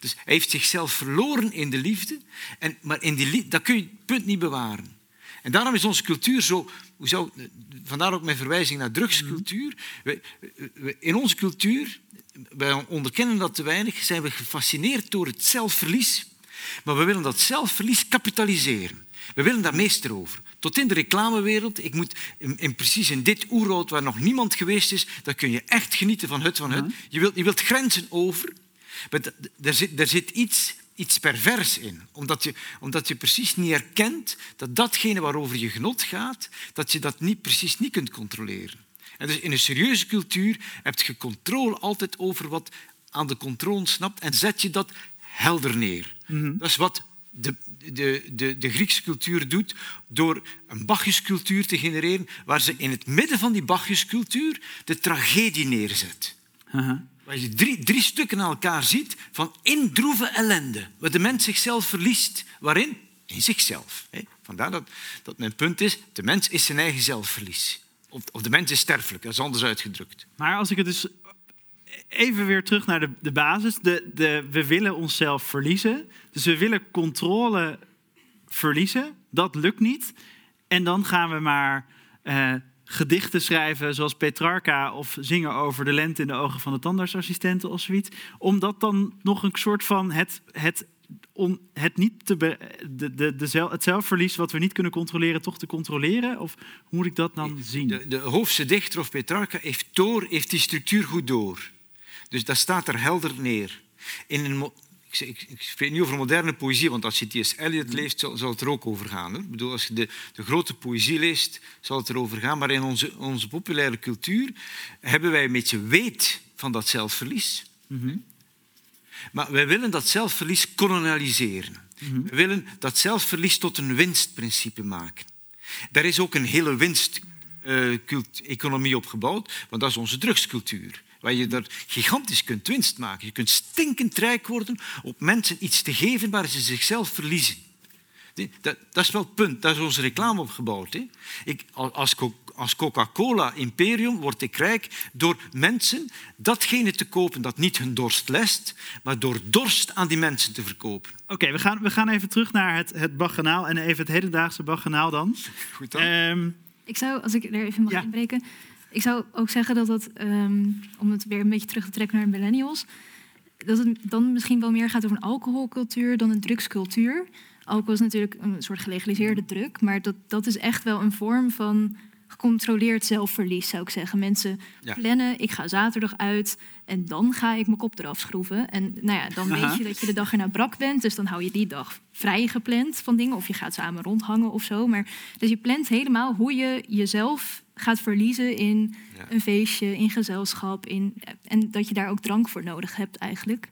Dus hij heeft zichzelf verloren in de liefde, en, maar in die dat kun je het punt niet bewaren. En daarom is onze cultuur zo... Hoe zou, vandaar ook mijn verwijzing naar drugscultuur. We- we- in onze cultuur, wij onderkennen dat te weinig, zijn we gefascineerd door het zelfverlies. Maar we willen dat zelfverlies kapitaliseren. We willen daar meester over. Tot in de reclamewereld. Ik moet in, in precies in dit oerwoud waar nog niemand geweest is, daar kun je echt genieten van hut van hut. Je wilt, je wilt grenzen over. Maar er zit, er zit iets, iets pervers in. Omdat je, omdat je precies niet herkent dat datgene waarover je genot gaat, dat je dat niet, precies niet kunt controleren. En dus in een serieuze cultuur heb je controle altijd over wat aan de controle ontsnapt en zet je dat helder neer. Dat is wat de, de, de, de Griekse cultuur doet door een Bacchuscultuur te genereren, waar ze in het midden van die Bacchuscultuur de tragedie neerzet. Waar je drie, drie stukken aan elkaar ziet van indroeve ellende. Waar de mens zichzelf verliest. Waarin? In zichzelf. hè. Vandaar dat, dat mijn punt is, de mens is zijn eigen zelfverlies. Of, of de mens is sterfelijk, dat is anders uitgedrukt. Maar als ik het dus even weer terug naar de, de basis. De, de, we willen onszelf verliezen. Dus we willen controle verliezen. Dat lukt niet. En dan gaan we maar eh, gedichten schrijven zoals Petrarca... of zingen over de lente in de ogen van de tandartsassistenten of zoiets. Omdat dan nog een soort van het... het om het, niet te be- de, de, de, zel- het zelfverlies wat we niet kunnen controleren, toch te controleren? Of hoe moet ik dat dan zien? De, de Hoofdse dichter of Petrarca heeft, door, heeft die structuur goed door. Dus dat staat er helder neer. In een, ik, ik, ik spreek niet over moderne poëzie, want als je T.S. Eliot leest, zal, zal het er ook over gaan. Hoor. Ik bedoel, als je de, de grote poëzie leest, zal het erover gaan. Maar in onze, onze populaire cultuur hebben wij een beetje weet van dat zelfverlies. Maar wij willen dat zelfverlies kolonialiseren. We willen dat zelfverlies tot een winstprincipe maken. Daar is ook een hele winsteconomie op gebouwd, want dat is onze drugscultuur. Waar je daar gigantisch kunt winst maken. Je kunt stinkend rijk worden op mensen iets te geven waar ze zichzelf verliezen. Dat, dat is wel het punt. Daar is onze reclame op gebouwd. Hè. Ik, als als Coca-Cola Imperium word ik rijk door mensen datgene te kopen dat niet hun dorst lest, maar door dorst aan die mensen te verkopen. Oké, we, gaan, we gaan even terug naar het, het baganaal en even het hedendaagse baganaal dan. Goed dan? Ehm, Ik zou, als ik er even mag Ja. inbreken, ik zou ook zeggen dat dat, ehm, om het weer een beetje terug te trekken naar de millennials, dat het dan misschien wel meer gaat over een alcoholcultuur dan een drugscultuur. Alcohol is natuurlijk een soort gelegaliseerde druk, maar dat, dat is echt wel een vorm van gecontroleerd zelfverlies, zou ik zeggen. Mensen Ja. plannen, ik ga zaterdag uit en dan ga ik mijn kop eraf schroeven. En nou ja, dan Aha. weet je dat je de dag erna brak bent, dus dan hou je die dag vrij gepland van dingen. Of je gaat samen rondhangen of zo. Maar, dus je plant helemaal hoe je jezelf gaat verliezen in Ja. een feestje, in gezelschap. In, en dat je daar ook drank voor nodig hebt eigenlijk.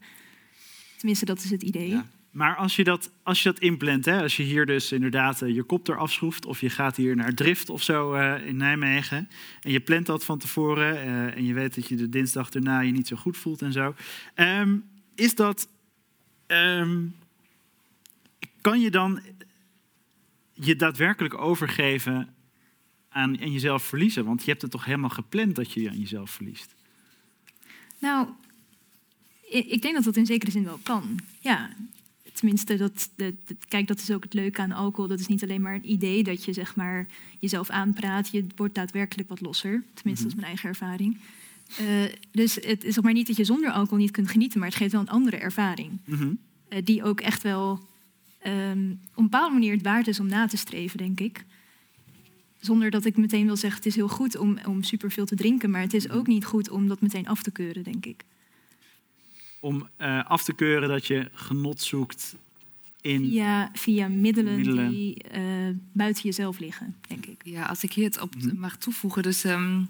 Tenminste, dat is het idee. Ja. Maar als je dat, als je dat inplant, hè, als je hier dus inderdaad eh, je kop eraf schroeft... of je gaat hier naar Drift of zo eh, in Nijmegen... en je plant dat van tevoren eh, en je weet dat je de dinsdag daarna je niet zo goed voelt en zo... Ehm, is dat... ehm, kan je dan je daadwerkelijk overgeven aan, aan jezelf verliezen? Want je hebt het toch helemaal gepland dat je je aan jezelf verliest? Nou, ik denk dat dat in zekere zin wel kan. Ja, tenminste, dat, kijk, dat is ook het leuke aan alcohol. Dat is niet alleen maar een idee dat je zeg maar, jezelf aanpraat. Je wordt daadwerkelijk wat losser. Tenminste, dat is mijn eigen ervaring. Eh, dus het is ook maar niet dat je zonder alcohol niet kunt genieten, maar het geeft wel een andere ervaring. Mhm. Eh, die ook echt wel ehm, op een bepaalde manier het waard is om na te streven, denk ik. Zonder dat ik meteen wil zeggen, het is heel goed om, om superveel te drinken, maar het is ook niet goed om dat meteen af te keuren, denk ik. Om eh, af te keuren dat je genot zoekt in... Via, via middelen, Middelen. die eh, buiten jezelf liggen, denk ik. Ja, als ik hier het op Mhm. mag toevoegen. Dus ehm,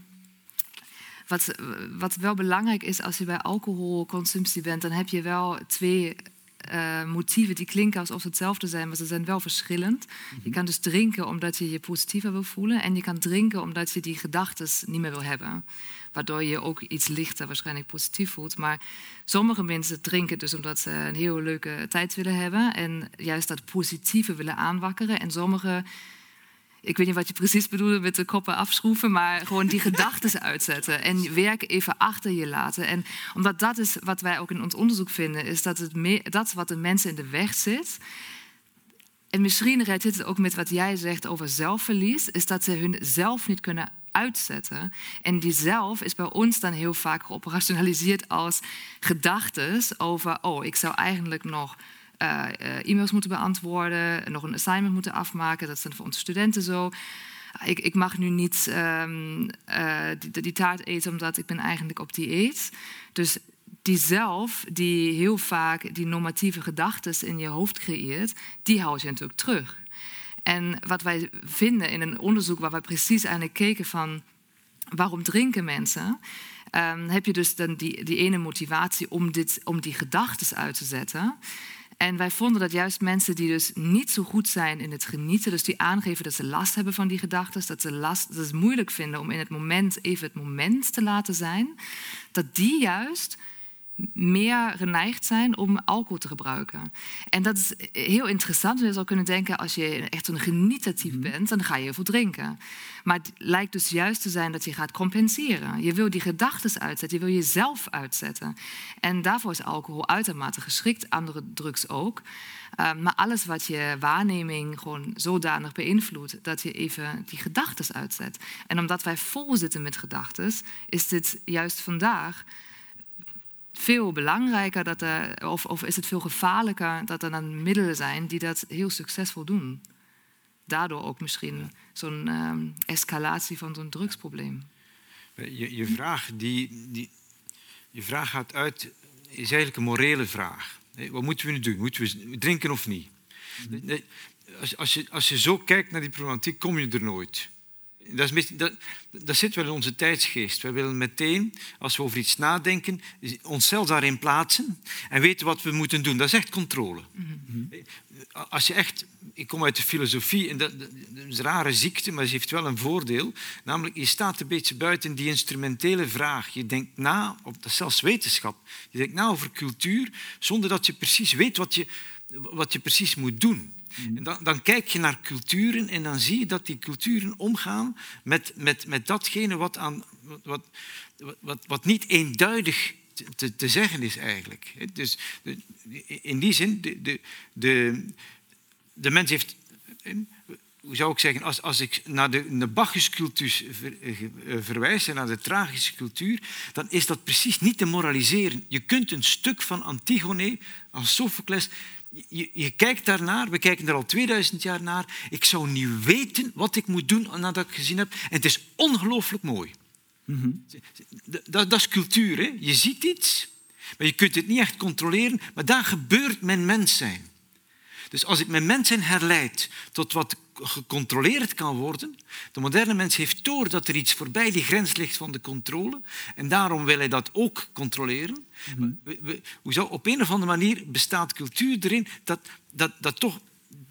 wat, wat wel belangrijk is als je bij alcoholconsumptie bent, dan heb je wel twee eh, motieven die klinken alsof ze hetzelfde zijn, maar ze zijn wel verschillend. Je kan dus drinken omdat je je positiever wil voelen en je kan drinken omdat je die gedachten niet meer wil hebben. Waardoor je ook iets lichter waarschijnlijk positief voelt. Maar sommige mensen drinken dus omdat ze een heel leuke tijd willen hebben en juist dat positieve willen aanwakkeren. En sommige ik weet niet wat je precies bedoelde met de koppen afschroeven, maar gewoon die gedachten uitzetten en werk even achter je laten. En omdat dat is wat wij ook in ons onderzoek vinden, is dat het me- dat wat de mensen in de weg zit. En misschien rijdt dit ook met wat jij zegt over zelfverlies, is dat ze hun zelf niet kunnen uitzetten. En die zelf is bij ons dan heel vaak geoperationaliseerd als gedachten over, oh, ik zou eigenlijk nog eh, eh, e-mails moeten beantwoorden, nog een assignment moeten afmaken. Dat dan voor onze studenten zo. Ik, ik mag nu niet ehm, eh, die, die taart eten omdat ik ben eigenlijk op dieet. Dus die zelf, die heel vaak die normatieve gedachten in je hoofd creëert, die houdt je natuurlijk terug. En wat wij vinden in een onderzoek waar we precies eigenlijk keken van waarom drinken mensen, ehm, heb je dus dan die, die ene motivatie om, dit, om die gedachten uit te zetten. En wij vonden dat juist mensen die dus niet zo goed zijn in het genieten, dus die aangeven dat ze last hebben van die gedachten, dat ze last, dat moeilijk vinden om in het moment even het moment te laten zijn, dat die juist meer geneigd zijn om alcohol te gebruiken. En dat is heel interessant. Je zou kunnen denken, als je echt een genietatief bent, dan ga je heel veel drinken. Maar het lijkt dus juist te zijn dat je gaat compenseren. Je wil die gedachten uitzetten, je wil jezelf uitzetten. En daarvoor is alcohol uitermate geschikt, andere drugs ook. Uh, maar alles wat je waarneming gewoon zodanig beïnvloedt dat je even die gedachten uitzet. En omdat wij vol zitten met gedachten, is dit juist vandaag veel belangrijker dat er, of, of is het veel gevaarlijker dat er dan middelen zijn die dat heel succesvol doen. Daardoor ook misschien zo'n ehm, escalatie van zo'n drugsprobleem. Je, je, vraag die, die, je vraag gaat uit, is eigenlijk een morele vraag. Wat moeten we nu doen? Moeten we drinken of niet? Als, als, je, als je zo kijkt naar die problematiek, kom je er nooit. Dat, is, dat, dat zit wel in onze tijdsgeest. We willen meteen, als we over iets nadenken, onszelf daarin plaatsen en weten wat we moeten doen. Dat is echt controle. Als je echt, ik kom uit de filosofie en dat, dat is een rare ziekte, maar ze heeft wel een voordeel. Namelijk, je staat een beetje buiten die instrumentele vraag. Je denkt na, of dat is zelfs wetenschap, je denkt na over cultuur zonder dat je precies weet wat je, wat je precies moet doen. En dan, dan, kijk je naar culturen en dan zie je dat die culturen omgaan met, met, met datgene wat, aan, wat, wat, wat, niet eenduidig te, te, zeggen is eigenlijk. Dus in die zin, de, de, de, de mens heeft, hoe zou ik zeggen, als, als ik naar de, de Bacchus-cultuur ver, verwijs en naar de tragische cultuur, dan is dat precies niet te moraliseren. Je kunt een stuk van Antigone, als Sophocles, je, je kijkt daarnaar, we kijken er al 2000 jaar naar. Ik zou niet weten wat ik moet doen nadat ik gezien heb. En het is ongelooflijk mooi. dat, dat, is cultuur. Hè? Je ziet iets, maar je kunt het niet echt controleren. Maar daar gebeurt mijn mens zijn. Dus als ik mijn mens zijn herleid tot wat gecontroleerd kan worden. De moderne mens heeft door dat er iets voorbij die grens ligt van de controle. En daarom wil hij dat ook controleren. Mm -hmm. op een of andere manier bestaat cultuur erin dat, dat, dat, toch,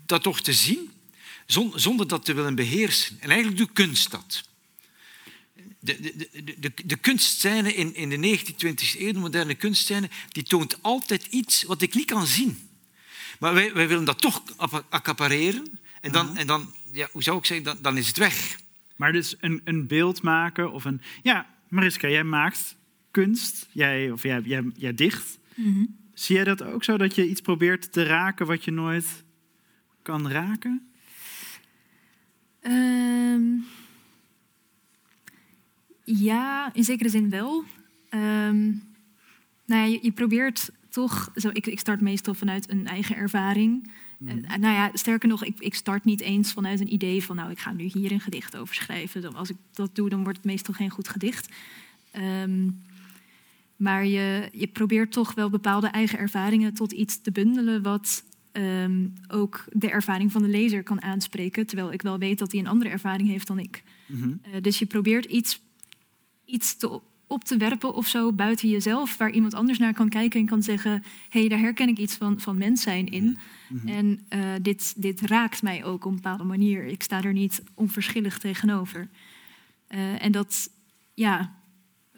dat toch te zien, zonder dat te willen beheersen. En eigenlijk doet kunst dat. De, de, de, de, kunstscène in, in de 19e, 20e eeuw, de moderne kunstscène, die toont altijd iets wat ik niet kan zien. Maar wij, wij willen dat toch accapareren. En dan, en dan ja, hoe zou ik zeggen, dan, dan is het weg. Maar dus een, een beeld maken of een... Ja, Mariska, jij maakt kunst. Jij, of jij, jij, jij dicht. Mhm. Zie jij dat ook zo, dat je iets probeert te raken wat je nooit kan raken? Um, ja, in zekere zin wel. Um, nou ja, je, je, probeert toch... Zo, ik, ik start meestal vanuit een eigen ervaring... Uh, nou ja, sterker nog, ik, ik, start niet eens vanuit een idee van, nou, ik ga nu hier een gedicht over schrijven. Als ik dat doe, dan wordt het meestal geen goed gedicht. Um, maar je, je probeert toch wel bepaalde eigen ervaringen tot iets te bundelen wat um, ook de ervaring van de lezer kan aanspreken. Terwijl ik wel weet dat hij een andere ervaring heeft dan ik. Mm -hmm. uh, dus je probeert iets, iets te op te werpen of zo buiten jezelf, waar iemand anders naar kan kijken en kan zeggen: hé, hey, daar herken ik iets van, van mens zijn in. Mhm. En uh, dit, dit raakt mij ook op een bepaalde manier. Ik sta er niet onverschillig tegenover. Uh, en dat, ja,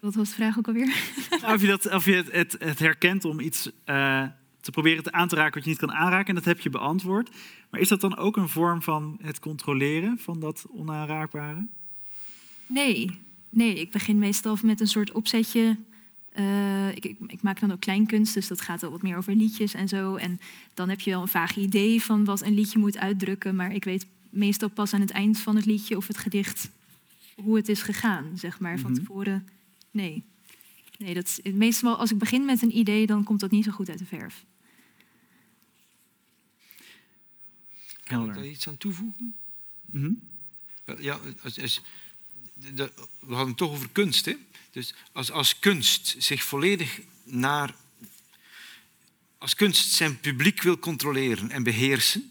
wat was de vraag ook alweer? of je, dat, of je het, het, het herkent om iets uh, te proberen te aan te raken wat je niet kan aanraken, en dat heb je beantwoord. Maar is dat dan ook een vorm van het controleren van dat onaanraakbare? Nee, Nee, ik begin meestal met een soort opzetje. Uh, ik, ik, ik, maak dan ook kleinkunst, dus dat gaat wel wat meer over liedjes en zo. En dan heb je wel een vaag idee van wat een liedje moet uitdrukken. Maar ik weet meestal pas aan het eind van het liedje of het gedicht hoe het is gegaan, zeg maar. Van mhm. tevoren, nee. Nee, dat is, meestal als ik begin met een idee, dan komt dat niet zo goed uit de verf. Kan ik daar iets aan toevoegen? Mm Ja, als, als, de, we hadden het toch over kunst. Hè? Dus als, als kunst zich volledig naar. Als kunst zijn publiek wil controleren en beheersen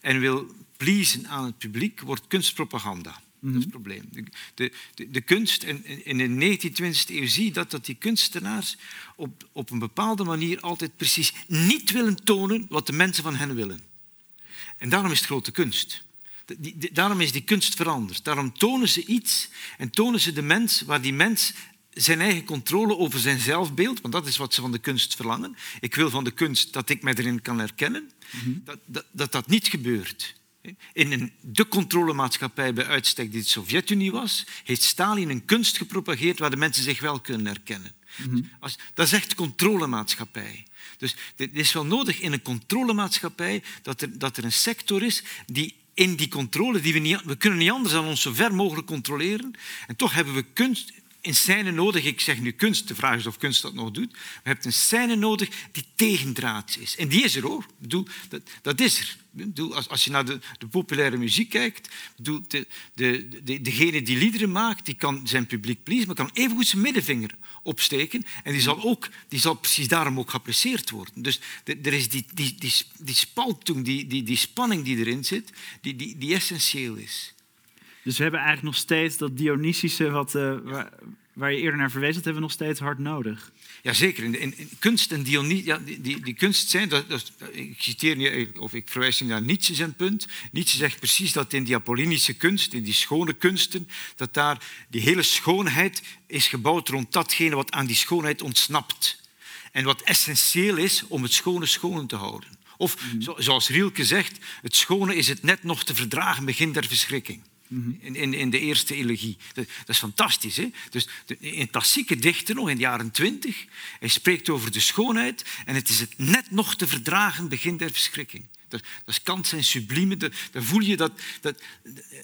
en wil pleasen aan het publiek, wordt kunst propaganda. Dat is het mhm. probleem. De, de, de kunst, en in de 19e, 20e eeuw zie je dat, dat die kunstenaars op, op een bepaalde manier altijd precies niet willen tonen wat de mensen van hen willen. En daarom is het grote kunst. Die, daarom is die kunst veranderd. Daarom tonen ze iets en tonen ze de mens waar die mens zijn eigen controle over zijn zelfbeeld, want dat is wat ze van de kunst verlangen. Ik wil van de kunst dat ik mij erin kan herkennen. Mhm. dat, dat, dat, dat niet gebeurt. In een, de controlemaatschappij bij uitstek die de Sovjet-Unie was, heeft Stalin een kunst gepropageerd waar de mensen zich wel kunnen herkennen. Mhm. Als, dat is echt controlemaatschappij. Dus het is wel nodig in een controlemaatschappij dat er, dat er een sector is die in die controle, die we, niet, we kunnen niet anders dan ons zo ver mogelijk controleren. En toch hebben we kunst in scène nodig. Ik zeg nu kunst, de vraag is of kunst dat nog doet. We hebben een scène nodig die tegendraads is. En die is er hoor. Dat, dat is er. Bedoel, als, als je naar de, de populaire muziek kijkt, bedoel, de, de, de, degene die liederen maakt, die kan zijn publiek pleasen, maar kan evengoed zijn middenvinger opsteken. En die zal, ook, die zal precies daarom ook geapprecieerd worden. Dus er is die, die, die, die spaltung, die, die, die spanning die erin zit, die, die, die essentieel is. Dus we hebben eigenlijk nog steeds dat Dionysische, wat, uh, waar, waar, je eerder naar verwees, dat hebben we nog steeds hard nodig. Jazeker, in, in, in kunst en Dionys, ja, die, die, die, kunst zijn, dat, dat, ik citeer niet, of ik verwijs naar Nietzsche zijn punt. Nietzsche zegt precies dat in die Apollinische kunst, in die schone kunsten, dat daar die hele schoonheid is gebouwd rond datgene wat aan die schoonheid ontsnapt. En wat essentieel is om het schone schoon te houden. Of mm. zoals Rielke zegt, het schone is het net nog te verdragen begin der verschrikking. In, in, in, de eerste elegie. Dat, dat is fantastisch. Hè? Dus de, in klassieke dichten, nog in de jaren twintig, hij spreekt over de schoonheid en het is het net nog te verdragen begin der verschrikking. Dat, dat is kant zijn sublieme. Dan voel je dat, dat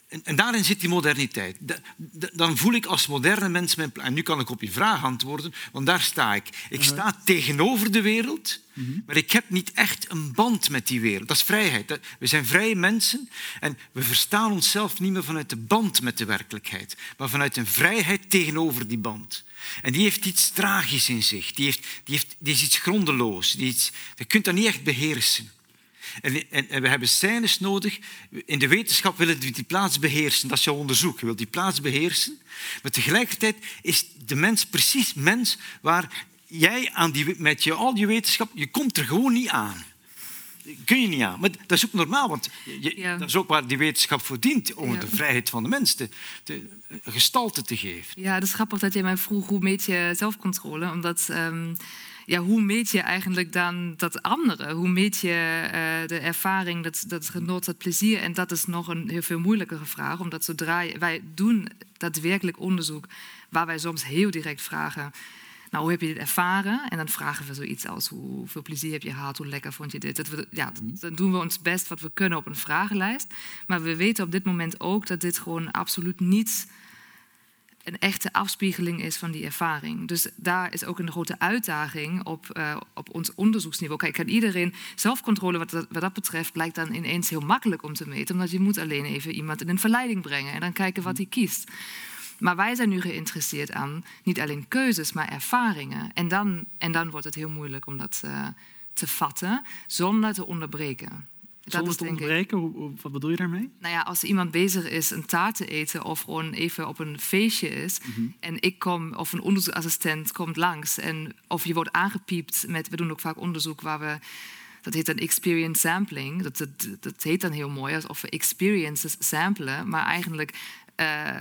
en, en, daarin zit die moderniteit. dan voel ik als moderne mens mijn En nu kan ik op je vraag antwoorden, want daar sta ik. Ik sta tegenover de wereld, mhm. maar ik heb niet echt een band met die wereld. Dat is vrijheid. We zijn vrije mensen en we verstaan onszelf niet meer vanuit de band met de werkelijkheid, maar vanuit een vrijheid tegenover die band. En die heeft iets tragisch in zich. Die, heeft, die, heeft, die is iets grondeloos. Die iets, je kunt dat niet echt beheersen. En, en, en, we hebben scènes nodig. In de wetenschap willen we die plaats beheersen. Dat is jouw onderzoek. Je wilt die plaats beheersen. Maar tegelijkertijd is de mens precies mens waar jij aan die, met je, al je wetenschap, je komt er gewoon niet aan kun je niet aan. Maar dat is ook normaal, want je, dat is ook waar die wetenschap voor dient, om de vrijheid van de mens te, te, gestalte te geven. Ja, dat is grappig dat je mij vroeg hoe meet je zelfcontrole, omdat... Um, ja, hoe meet je eigenlijk dan dat andere? Hoe meet je uh, de ervaring, dat, dat genot, dat plezier? En dat is nog een heel veel moeilijkere vraag, omdat zodra je, wij doen daadwerkelijk onderzoek waar wij soms heel direct vragen nou, hoe heb je dit ervaren? En dan vragen we zoiets als hoeveel plezier heb je gehad, hoe lekker vond je dit? Dat we, ja, mhm. dan doen we ons best wat we kunnen op een vragenlijst. Maar we weten op dit moment ook dat dit gewoon absoluut niet een echte afspiegeling is van die ervaring. Dus daar is ook een grote uitdaging op, uh, op ons onderzoeksniveau. Kijk, kan iedereen zelfcontrole wat dat, wat dat betreft lijkt dan ineens heel makkelijk om te meten, omdat je moet alleen even iemand in een verleiding brengen en dan kijken wat hij kiest. Maar wij zijn nu geïnteresseerd aan niet alleen keuzes, maar ervaringen. En dan, en dan wordt het heel moeilijk om dat uh, te vatten zonder te onderbreken. Zonder te onderbreken? Hoe, wat bedoel je daarmee? Nou ja, als iemand bezig is een taart te eten of gewoon even op een feestje is mhm. en ik kom of een onderzoeksassistent komt langs en of je wordt aangepiept met, we doen ook vaak onderzoek waar we dat heet dan experience sampling. Dat, dat, dat heet dan heel mooi, alsof we experiences samplen. Maar eigenlijk uh,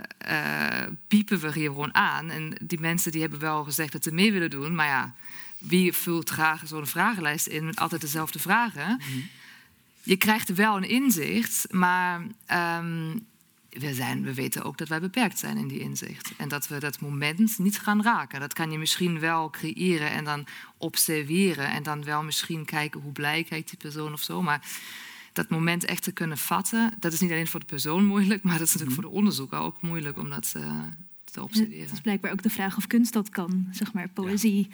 piepen we hier gewoon aan. En die mensen die hebben wel gezegd dat ze mee willen doen. Maar ja, wie vult graag zo'n vragenlijst in met altijd dezelfde vragen? Mhm. Je krijgt wel een inzicht, maar um, we, zijn, we weten ook dat wij beperkt zijn in die inzicht. En dat we dat moment niet gaan raken. Dat kan je misschien wel creëren en dan observeren. En dan wel misschien kijken hoe blij kijkt die persoon of zo. Maar dat moment echt te kunnen vatten, dat is niet alleen voor de persoon moeilijk, maar dat is natuurlijk mhm. voor de onderzoeker ook moeilijk om dat uh, te observeren. Het is blijkbaar ook de vraag of kunst dat kan, zeg maar, poëzie.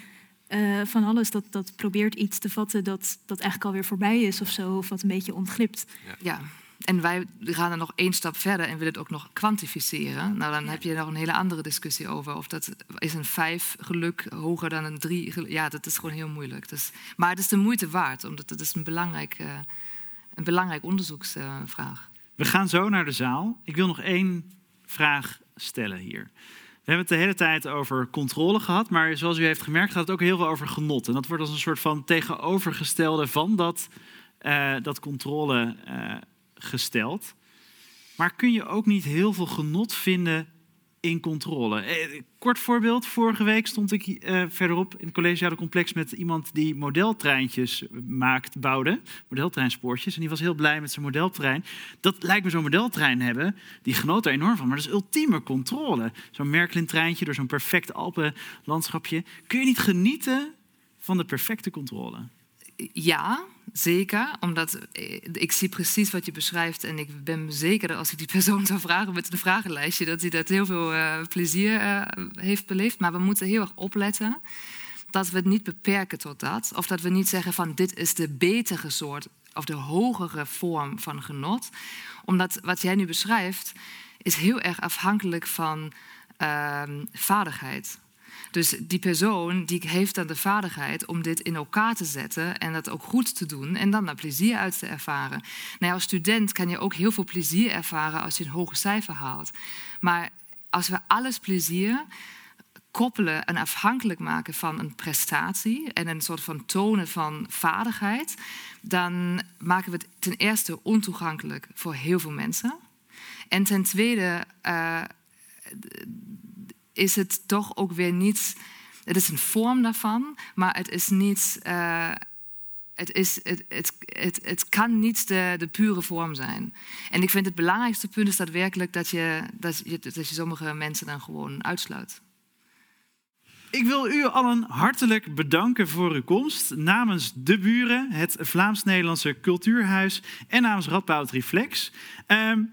Uh, van alles dat, dat probeert iets te vatten dat, dat eigenlijk alweer voorbij is of zo, of wat een beetje ontglipt. Ja. ja. En wij gaan er nog één stap verder en willen het ook nog kwantificeren. Nou, dan heb je nog een hele andere discussie over. Of dat is een vijf geluk hoger dan een drie. Ja, dat is gewoon heel moeilijk. Dus, maar het is de moeite waard, omdat het is een belangrijk uh, een belangrijk onderzoeksvraag. We gaan zo naar de zaal. Ik wil nog één vraag stellen hier. We hebben het de hele tijd over controle gehad, maar zoals u heeft gemerkt gaat het ook heel veel over genot. En dat wordt als een soort van tegenovergestelde van dat, uh, dat controle uh, gesteld. Maar kun je ook niet heel veel genot vinden in controle. Eh, kort voorbeeld, vorige week stond ik eh, verderop in het collegiale complex met iemand die modeltreintjes maakt, bouwde, modeltreinspoortjes. En die was heel blij met zijn modeltrein. Dat lijkt me zo'n modeltrein hebben, die genoot er enorm van. Maar dat is ultieme controle. Zo'n Merklin-treintje door zo'n perfect Alpenlandschapje. Kun je niet genieten van de perfecte controle? Ja, zeker. Omdat eh, ik zie precies wat je beschrijft. En ik ben zeker dat als ik die persoon zou vragen met de vragenlijstje, dat hij dat heel veel uh, plezier uh, heeft beleefd. Maar we moeten heel erg opletten dat we het niet beperken tot dat. Of dat we niet zeggen van dit is de betere soort of de hogere vorm van genot. Omdat wat jij nu beschrijft is heel erg afhankelijk van uh, vaardigheid. Dus die persoon die heeft dan de vaardigheid om dit in elkaar te zetten en dat ook goed te doen en dan daar plezier uit te ervaren. Nou als student kan je ook heel veel plezier ervaren als je een hoge cijfer haalt. Maar als we alles plezier koppelen en afhankelijk maken van een prestatie en een soort van tonen van vaardigheid, dan maken we het ten eerste ontoegankelijk voor heel veel mensen. En ten tweede uh, is het toch ook weer niet. Het is een vorm daarvan, maar het is niet. Uh, het, is, het, het, het, het kan niet de, de pure vorm zijn. En ik vind het belangrijkste punt is daadwerkelijk dat je, dat je, dat je sommige mensen dan gewoon uitsluit. Ik wil u allen hartelijk bedanken voor uw komst. Namens De Buren, het Vlaams-Nederlandse Cultuurhuis en namens Radboud Reflex. Ehm,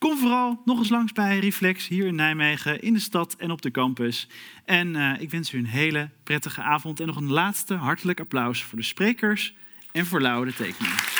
kom vooral nog eens langs bij Reflex hier in Nijmegen, in de stad en op de campus. En eh, ik wens u een hele prettige avond en nog een laatste hartelijk applaus voor de sprekers en voor Lauwe de tekening.